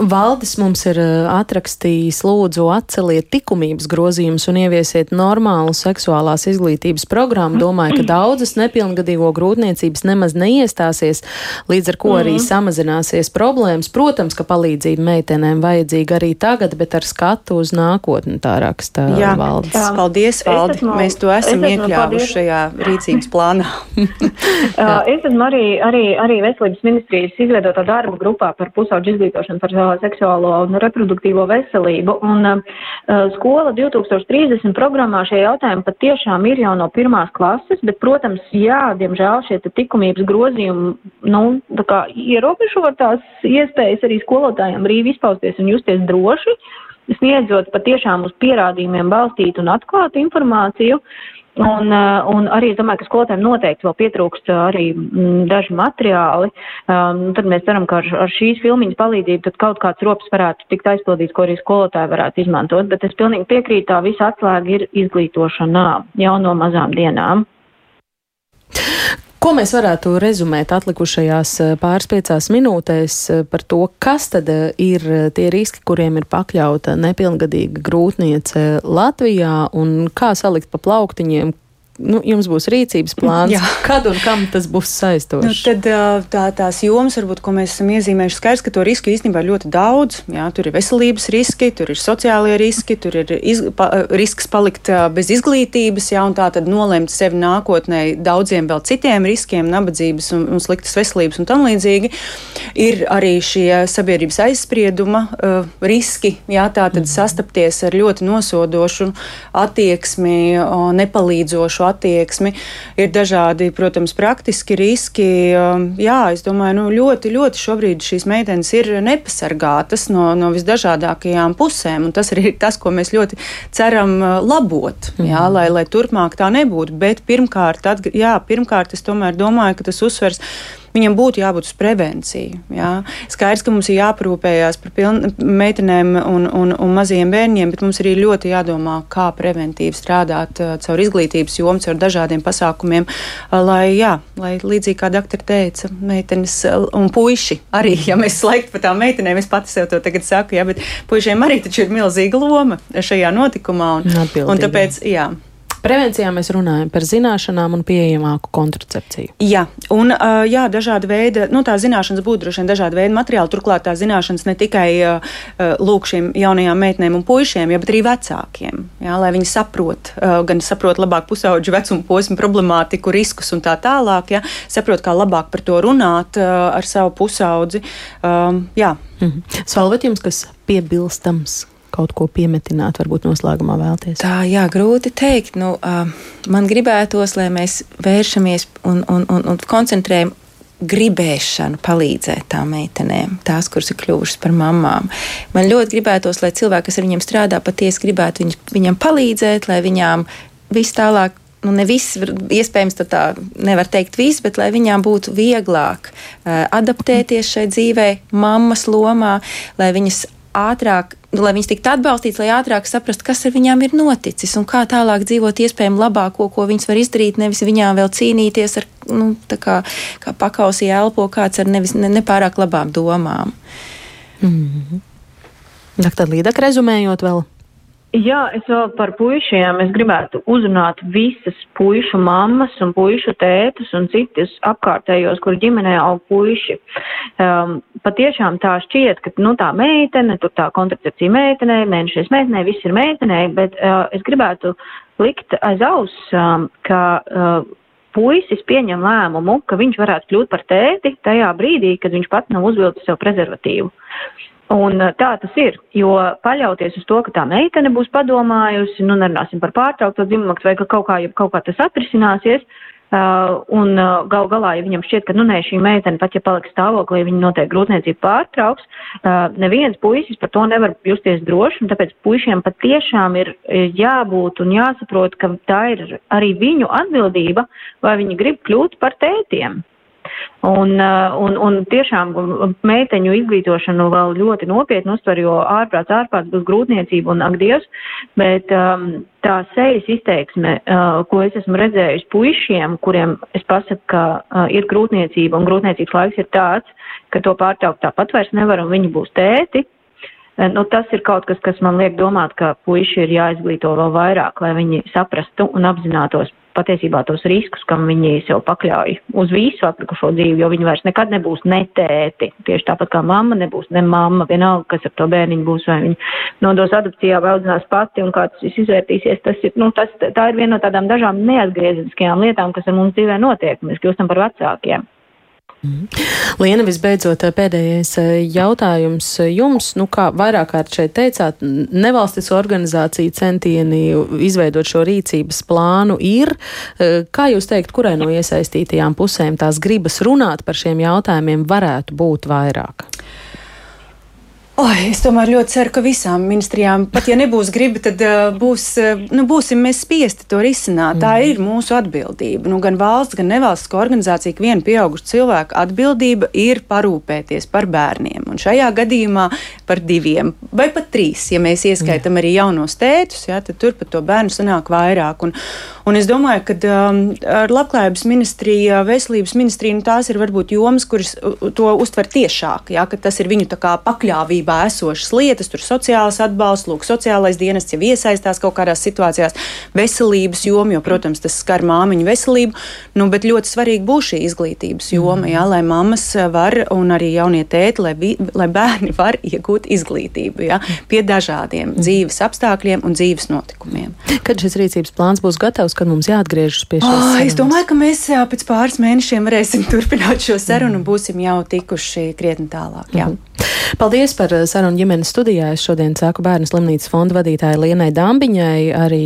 C: Valdis mums ir eh, atrakstījis, lūdzu, atceliet likumības grozījumus un ieviesiet normālu seksuālās izglītības programmu. Domāju, ka daudzas nepilngadīgo grūtniecības nemaz neiestāsies, līdz ar ko arī mm. samazināsies problēmas. Protams, ka palīdzība meitenēm vajadzīga arī tagad, bet ar skatu uz nākotni tā raksta Jā, Valdis.
D: Jā. Paldies, Valdi! Esmu, Mēs to esam iekļāvuši šajā rīcības plānā.
E: es esmu arī, arī, arī veselības ministrijas izveidotā darba grupā par pusauģu izglītošanu par seksuālo un reproduktīvo veselību. Un uh, skola 2030 programmā šie jautājumi patiešām ir jau no pirmās klases, bet, protams, jā, diemžēl šie likumības grozījumi, nu, tā kā ierobežo tās iespējas arī skolotājiem brīvi izpausties un justies droši, sniedzot patiešām uz pierādījumiem balstītu un atklātu informāciju. Uh, Un, uh, un arī es domāju, ka skolotājiem noteikti vēl pietrūkst uh, arī mm, daži materiāli. Um, tad mēs ceram, ka ar, ar šīs filmiņas palīdzību tad kaut kāds rops varētu tikt aizpildīts, ko arī skolotāji varētu izmantot. Bet es pilnīgi piekrītu, tā visa atslēga ir izglītošanā jau no mazām dienām.
C: Ko mēs varētu rezumēt atlikušajās eh, pāris piecās minūtēs eh, par to, kas tad eh, ir tie riski, kuriem ir pakļauta nepilngadīga grūtniece Latvijā un kā salikt pa plauktiņiem, nu, jums būs rīcības plāns, Jā. kad un kam tas būs saistošs? Nu,
D: tad tā, tās jomas, varbūt, ko mēs esam iezīmējuši, skaidrs, ka to risku īstenībā ir ļoti daudz. Jā, tur ir veselības riski, tur ir sociālie riski, tur ir iz, pa, risks palikt bez izglītības, jā, un tā tad nolemt sevi nākotnē daudziem vēl citiem riskiem, nabadzības un, un sliktas veselības un tam līdzīgi. Ir arī šie sabiedrības aizsprieduma uh, riski, jā, tā tad mm. sastapties ar ļoti nosodošu attieksmi, uh, nepalīdzošu attieksmi. Ir dažādi, protams, praktiski riski. Um, jā, es domāju, nu, ļoti, ļoti šobrīd šīs meitenes ir nepasargātas no, no visdažādākajām pusēm. Tas arī ir tas, ko mēs ļoti ceram uh, labot, jā, mhm. lai, lai turpmāk tā nebūtu. Bet pirmkārt, atg jā, pirmkārt, es tomēr domāju, ka tas uzsvers viņam būtu jābūt uz prevenciju. Jā. Skaidrs, ka mums ir jāparūpējās par piln, meitenēm un, un, un maziem bērniem, bet mums arī ļoti jādomā, kā preventīvi strādāt uh, caur izglītības jomu, caur dažādiem pasākumiem, uh, lai, jā, lai līdzīgi kā doktora teica, meitenes uh, un puiši arī, ja mēs slēgtu par tām meitenēm, es pati sev to tagad saku, jā, bet puišiem arī taču ir milzīga loma šajā notikumā. Un, un tāpēc, jā.
C: Prevencijā mēs runājam par zināšanām un pieejamāku kontracepciju.
D: Jā, un jā, dažādi veidi, nu tā zināšanas būtu droši vien dažādi veidi materiāli. Turklāt tā zināšanas ne tikai lūk šiem jaunajām meitenēm un puišiem, ja, bet arī vecākiem. Jā, lai viņi saprot, gan saprot labāk pusauģu vecuma posmu problemātiku, riskus un tā tālāk. Jā, saprot, kā labāk par to runāt ar savu pusaudzi. Um, jā.
C: Mhm. Salvet jums, kas piebilstams, kaut ko piemetināt, varbūt noslēgumā vēlties?
A: Tā, jā, grūti teikt. Nu, man gribētos, lai mēs vēršamies un, un, un, un koncentrējam gribēšanu palīdzēt tām meitenēm, tās, kuras ir kļuvušas par mamām. Man ļoti gribētos, lai cilvēki, kas ar viņiem strādā, patiesi gribētu viņ, viņam palīdzēt, lai viņām viss tālāk. Nu, ne viss, iespējams, tā nevar teikt viss, bet lai viņām būtu vieglāk uh, adaptēties šai dzīvē, mammas lomā, lai viņas ātrāk, lai viņas tiktu atbalstītas, lai ātrāk saprastu, kas ar viņām ir noticis un kā tālāk dzīvot iespējami labāko, ko viņas var izdarīt, nevis viņām vēl cīnīties ar, nu, tā kā, kā pakausī elpo kāds ar nevis ne, nepārāk labām domām.
C: Mm -hmm. Doktor Līdaka rezumējot vēl.
E: Jā, es vēl par puišiem. Es gribētu uzrunāt visas puišu mammas un puišu tētus un citus apkārtējos, kur ģimenē aug puiši. Um, patiešām tā šķiet, ka nu, tā meitene, tur tā kontracepcija meitenē, mēnešies meitenē, viss ir meitenē, bet uh, es gribētu likt aiz aus, um, ka uh, puisis pieņem lēmumu, ka viņš varētu kļūt par tēti tajā brīdī, kad viņš pats nav uzvilcis sev prezervatīvu. Un tā tas ir, jo paļauties uz to, ka tā meitene būs padomājusi, nu nerunāsim par pārtraukto dzimumaks vai ka kaut kā, ja kaut kā tas atrisināsies, uh, un uh, gal galā, ja viņam šķiet, ka, nu nē, šī meitene pat, ja paliks stāvoklī, viņa noteikti grūtniecību pārtrauks, uh, neviens puisis par to nevar justies droši, un tāpēc puišiem pat tiešām ir jābūt un jāsaprot, ka tā ir arī viņu atbildība, vai viņi grib kļūt par tētiem. Un, uh, un, un tiešām meiteņu izglītošanu vēl ļoti nopietni uztver, jo ārprāts, ārprāts būs grūtniecība un ak Dievs, bet um, tā sejas izteiksme, uh, ko es esmu redzējusi puišiem, kuriem es pasaku, ka uh, ir grūtniecība un grūtniecības laiks ir tāds, ka to pārtraukt tāpat vairs nevar un viņi būs tēti. Nu, tas ir kaut kas, kas man liek domāt, ka puiši ir jāizglīto vēl vairāk, lai viņi saprastu un apzinātos patiesībā tos riskus, kam viņi sev pakļauj uz visu atlikušo dzīvi, jo viņi vairs nekad nebūs netēti. Tieši tāpat kā mamma nebūs ne mamma, vienalga, kas ar to bērniņu būs, vai viņi nodos adopcijā vai audzinās pati un kā tas viss izvērtīsies. Tas ir, nu, tas, tā ir viena no tādām dažām neatgriezeniskajām lietām, kas ar mums dzīvē notiek. Mēs kļūstam par vecākiem.
C: Liena, visbeidzot, pēdējais eh, jautājums jums. Nu, kā vairāk kārt šeit teicāt, nevalstisko organizāciju centieni izveidot šo rīcības plānu ir. Eh, kā jūs teikt, kurai no iesaistītajām pusēm tās gribas runāt par šiem jautājumiem varētu būt vairāk?
D: Oi, es tomēr ļoti ceru, ka visām ministrijām, pat ja nebūs griba, tad uh, būs, uh, nu, būsim mēs spiesti to risināt. Mm. Tā ir mūsu atbildība. Nu, gan valsts, gan nevalstisko organizāciju, ka viena pieauguša cilvēka atbildība ir parūpēties par bērniem. Un šajā gadījumā par diviem vai pat trīs, ja mēs ieskaitām arī jaunos tētus, ja, tad tur pat to bērnu sanāk vairāk. Un, un es domāju, ka um, ar labklājības ministriju, veselības ministriju, nu, tās ir varbūt jomas, kuras to uztver tiešāk, ja, ka tas ir viņu pakļāvība sabiedrībā esošas lietas, tur sociālais atbalsts, lūk, sociālais dienests jau iesaistās kaut kādās situācijās, veselības joma, jo, protams, tas skar māmiņu veselību, nu, bet ļoti svarīgi būs šī izglītības joma, jā, lai mammas var un arī jaunie tēti, lai, vi, lai bērni var iegūt izglītību jā, pie dažādiem dzīves apstākļiem un dzīves notikumiem.
C: Kad šis rīcības plāns būs gatavs, kad mums jāatgriežas pie šīs?
D: Oh, es domāju, ka mēs jā, pēc pāris mēnešiem varēsim turpināt šo sarunu un būsim jau tikuši krietni tālāk. Jā. -hmm.
C: Paldies par eh, sarunu ģimenes studijā. Es šodien saku bērnu slimnīcas fonda vadītāja Lienai Dambiņai, arī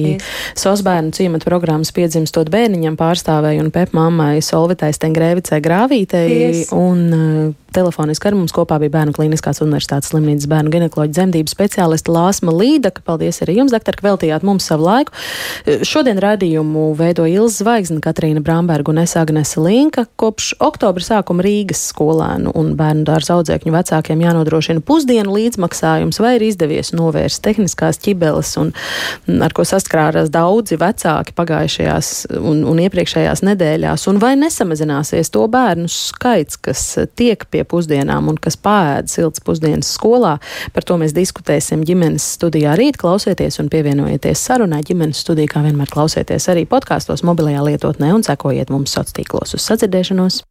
C: SOS bērnu ciemata programmas piedzimstot bērniņam pārstāvēju un pep mammai Solvitai Stengrēvicai Grāvītei. Un, uh, telefoniski ar mums kopā bija Bērnu Kliniskās universitātes slimnīcas bērnu ginekoloģa dzemdību speciāliste Lāsma Līdaka. Paldies arī jums, doktor, ka veltījāt mums savu laiku. Šodien radījumu veido Ilza Zvaigzne, Katrīna Bramberga un es Agnese Linka. Kopš oktobra sākuma Rīgas skolēnu un bērnu dārza audzēkņu vecākiem jānodrošina pusdienu līdzmaksājums, vai ir izdevies novērst tehniskās ķibeles, un, ar ko saskrārās daudzi vecāki pagājušajās un, un iepriekšējās nedēļās, un vai nesamazināsies to bērnu skaits, kas tiek pie pusdienām un kas pāēd silts pusdienas skolā. Par to mēs diskutēsim ģimenes studijā rīt. Klausieties un pievienojieties sarunai ģimenes studijā, kā vienmēr klausieties arī podkāstos, mobilajā lietotnē un sekojiet mums sociālos tīklos uz sadzirdēšanos.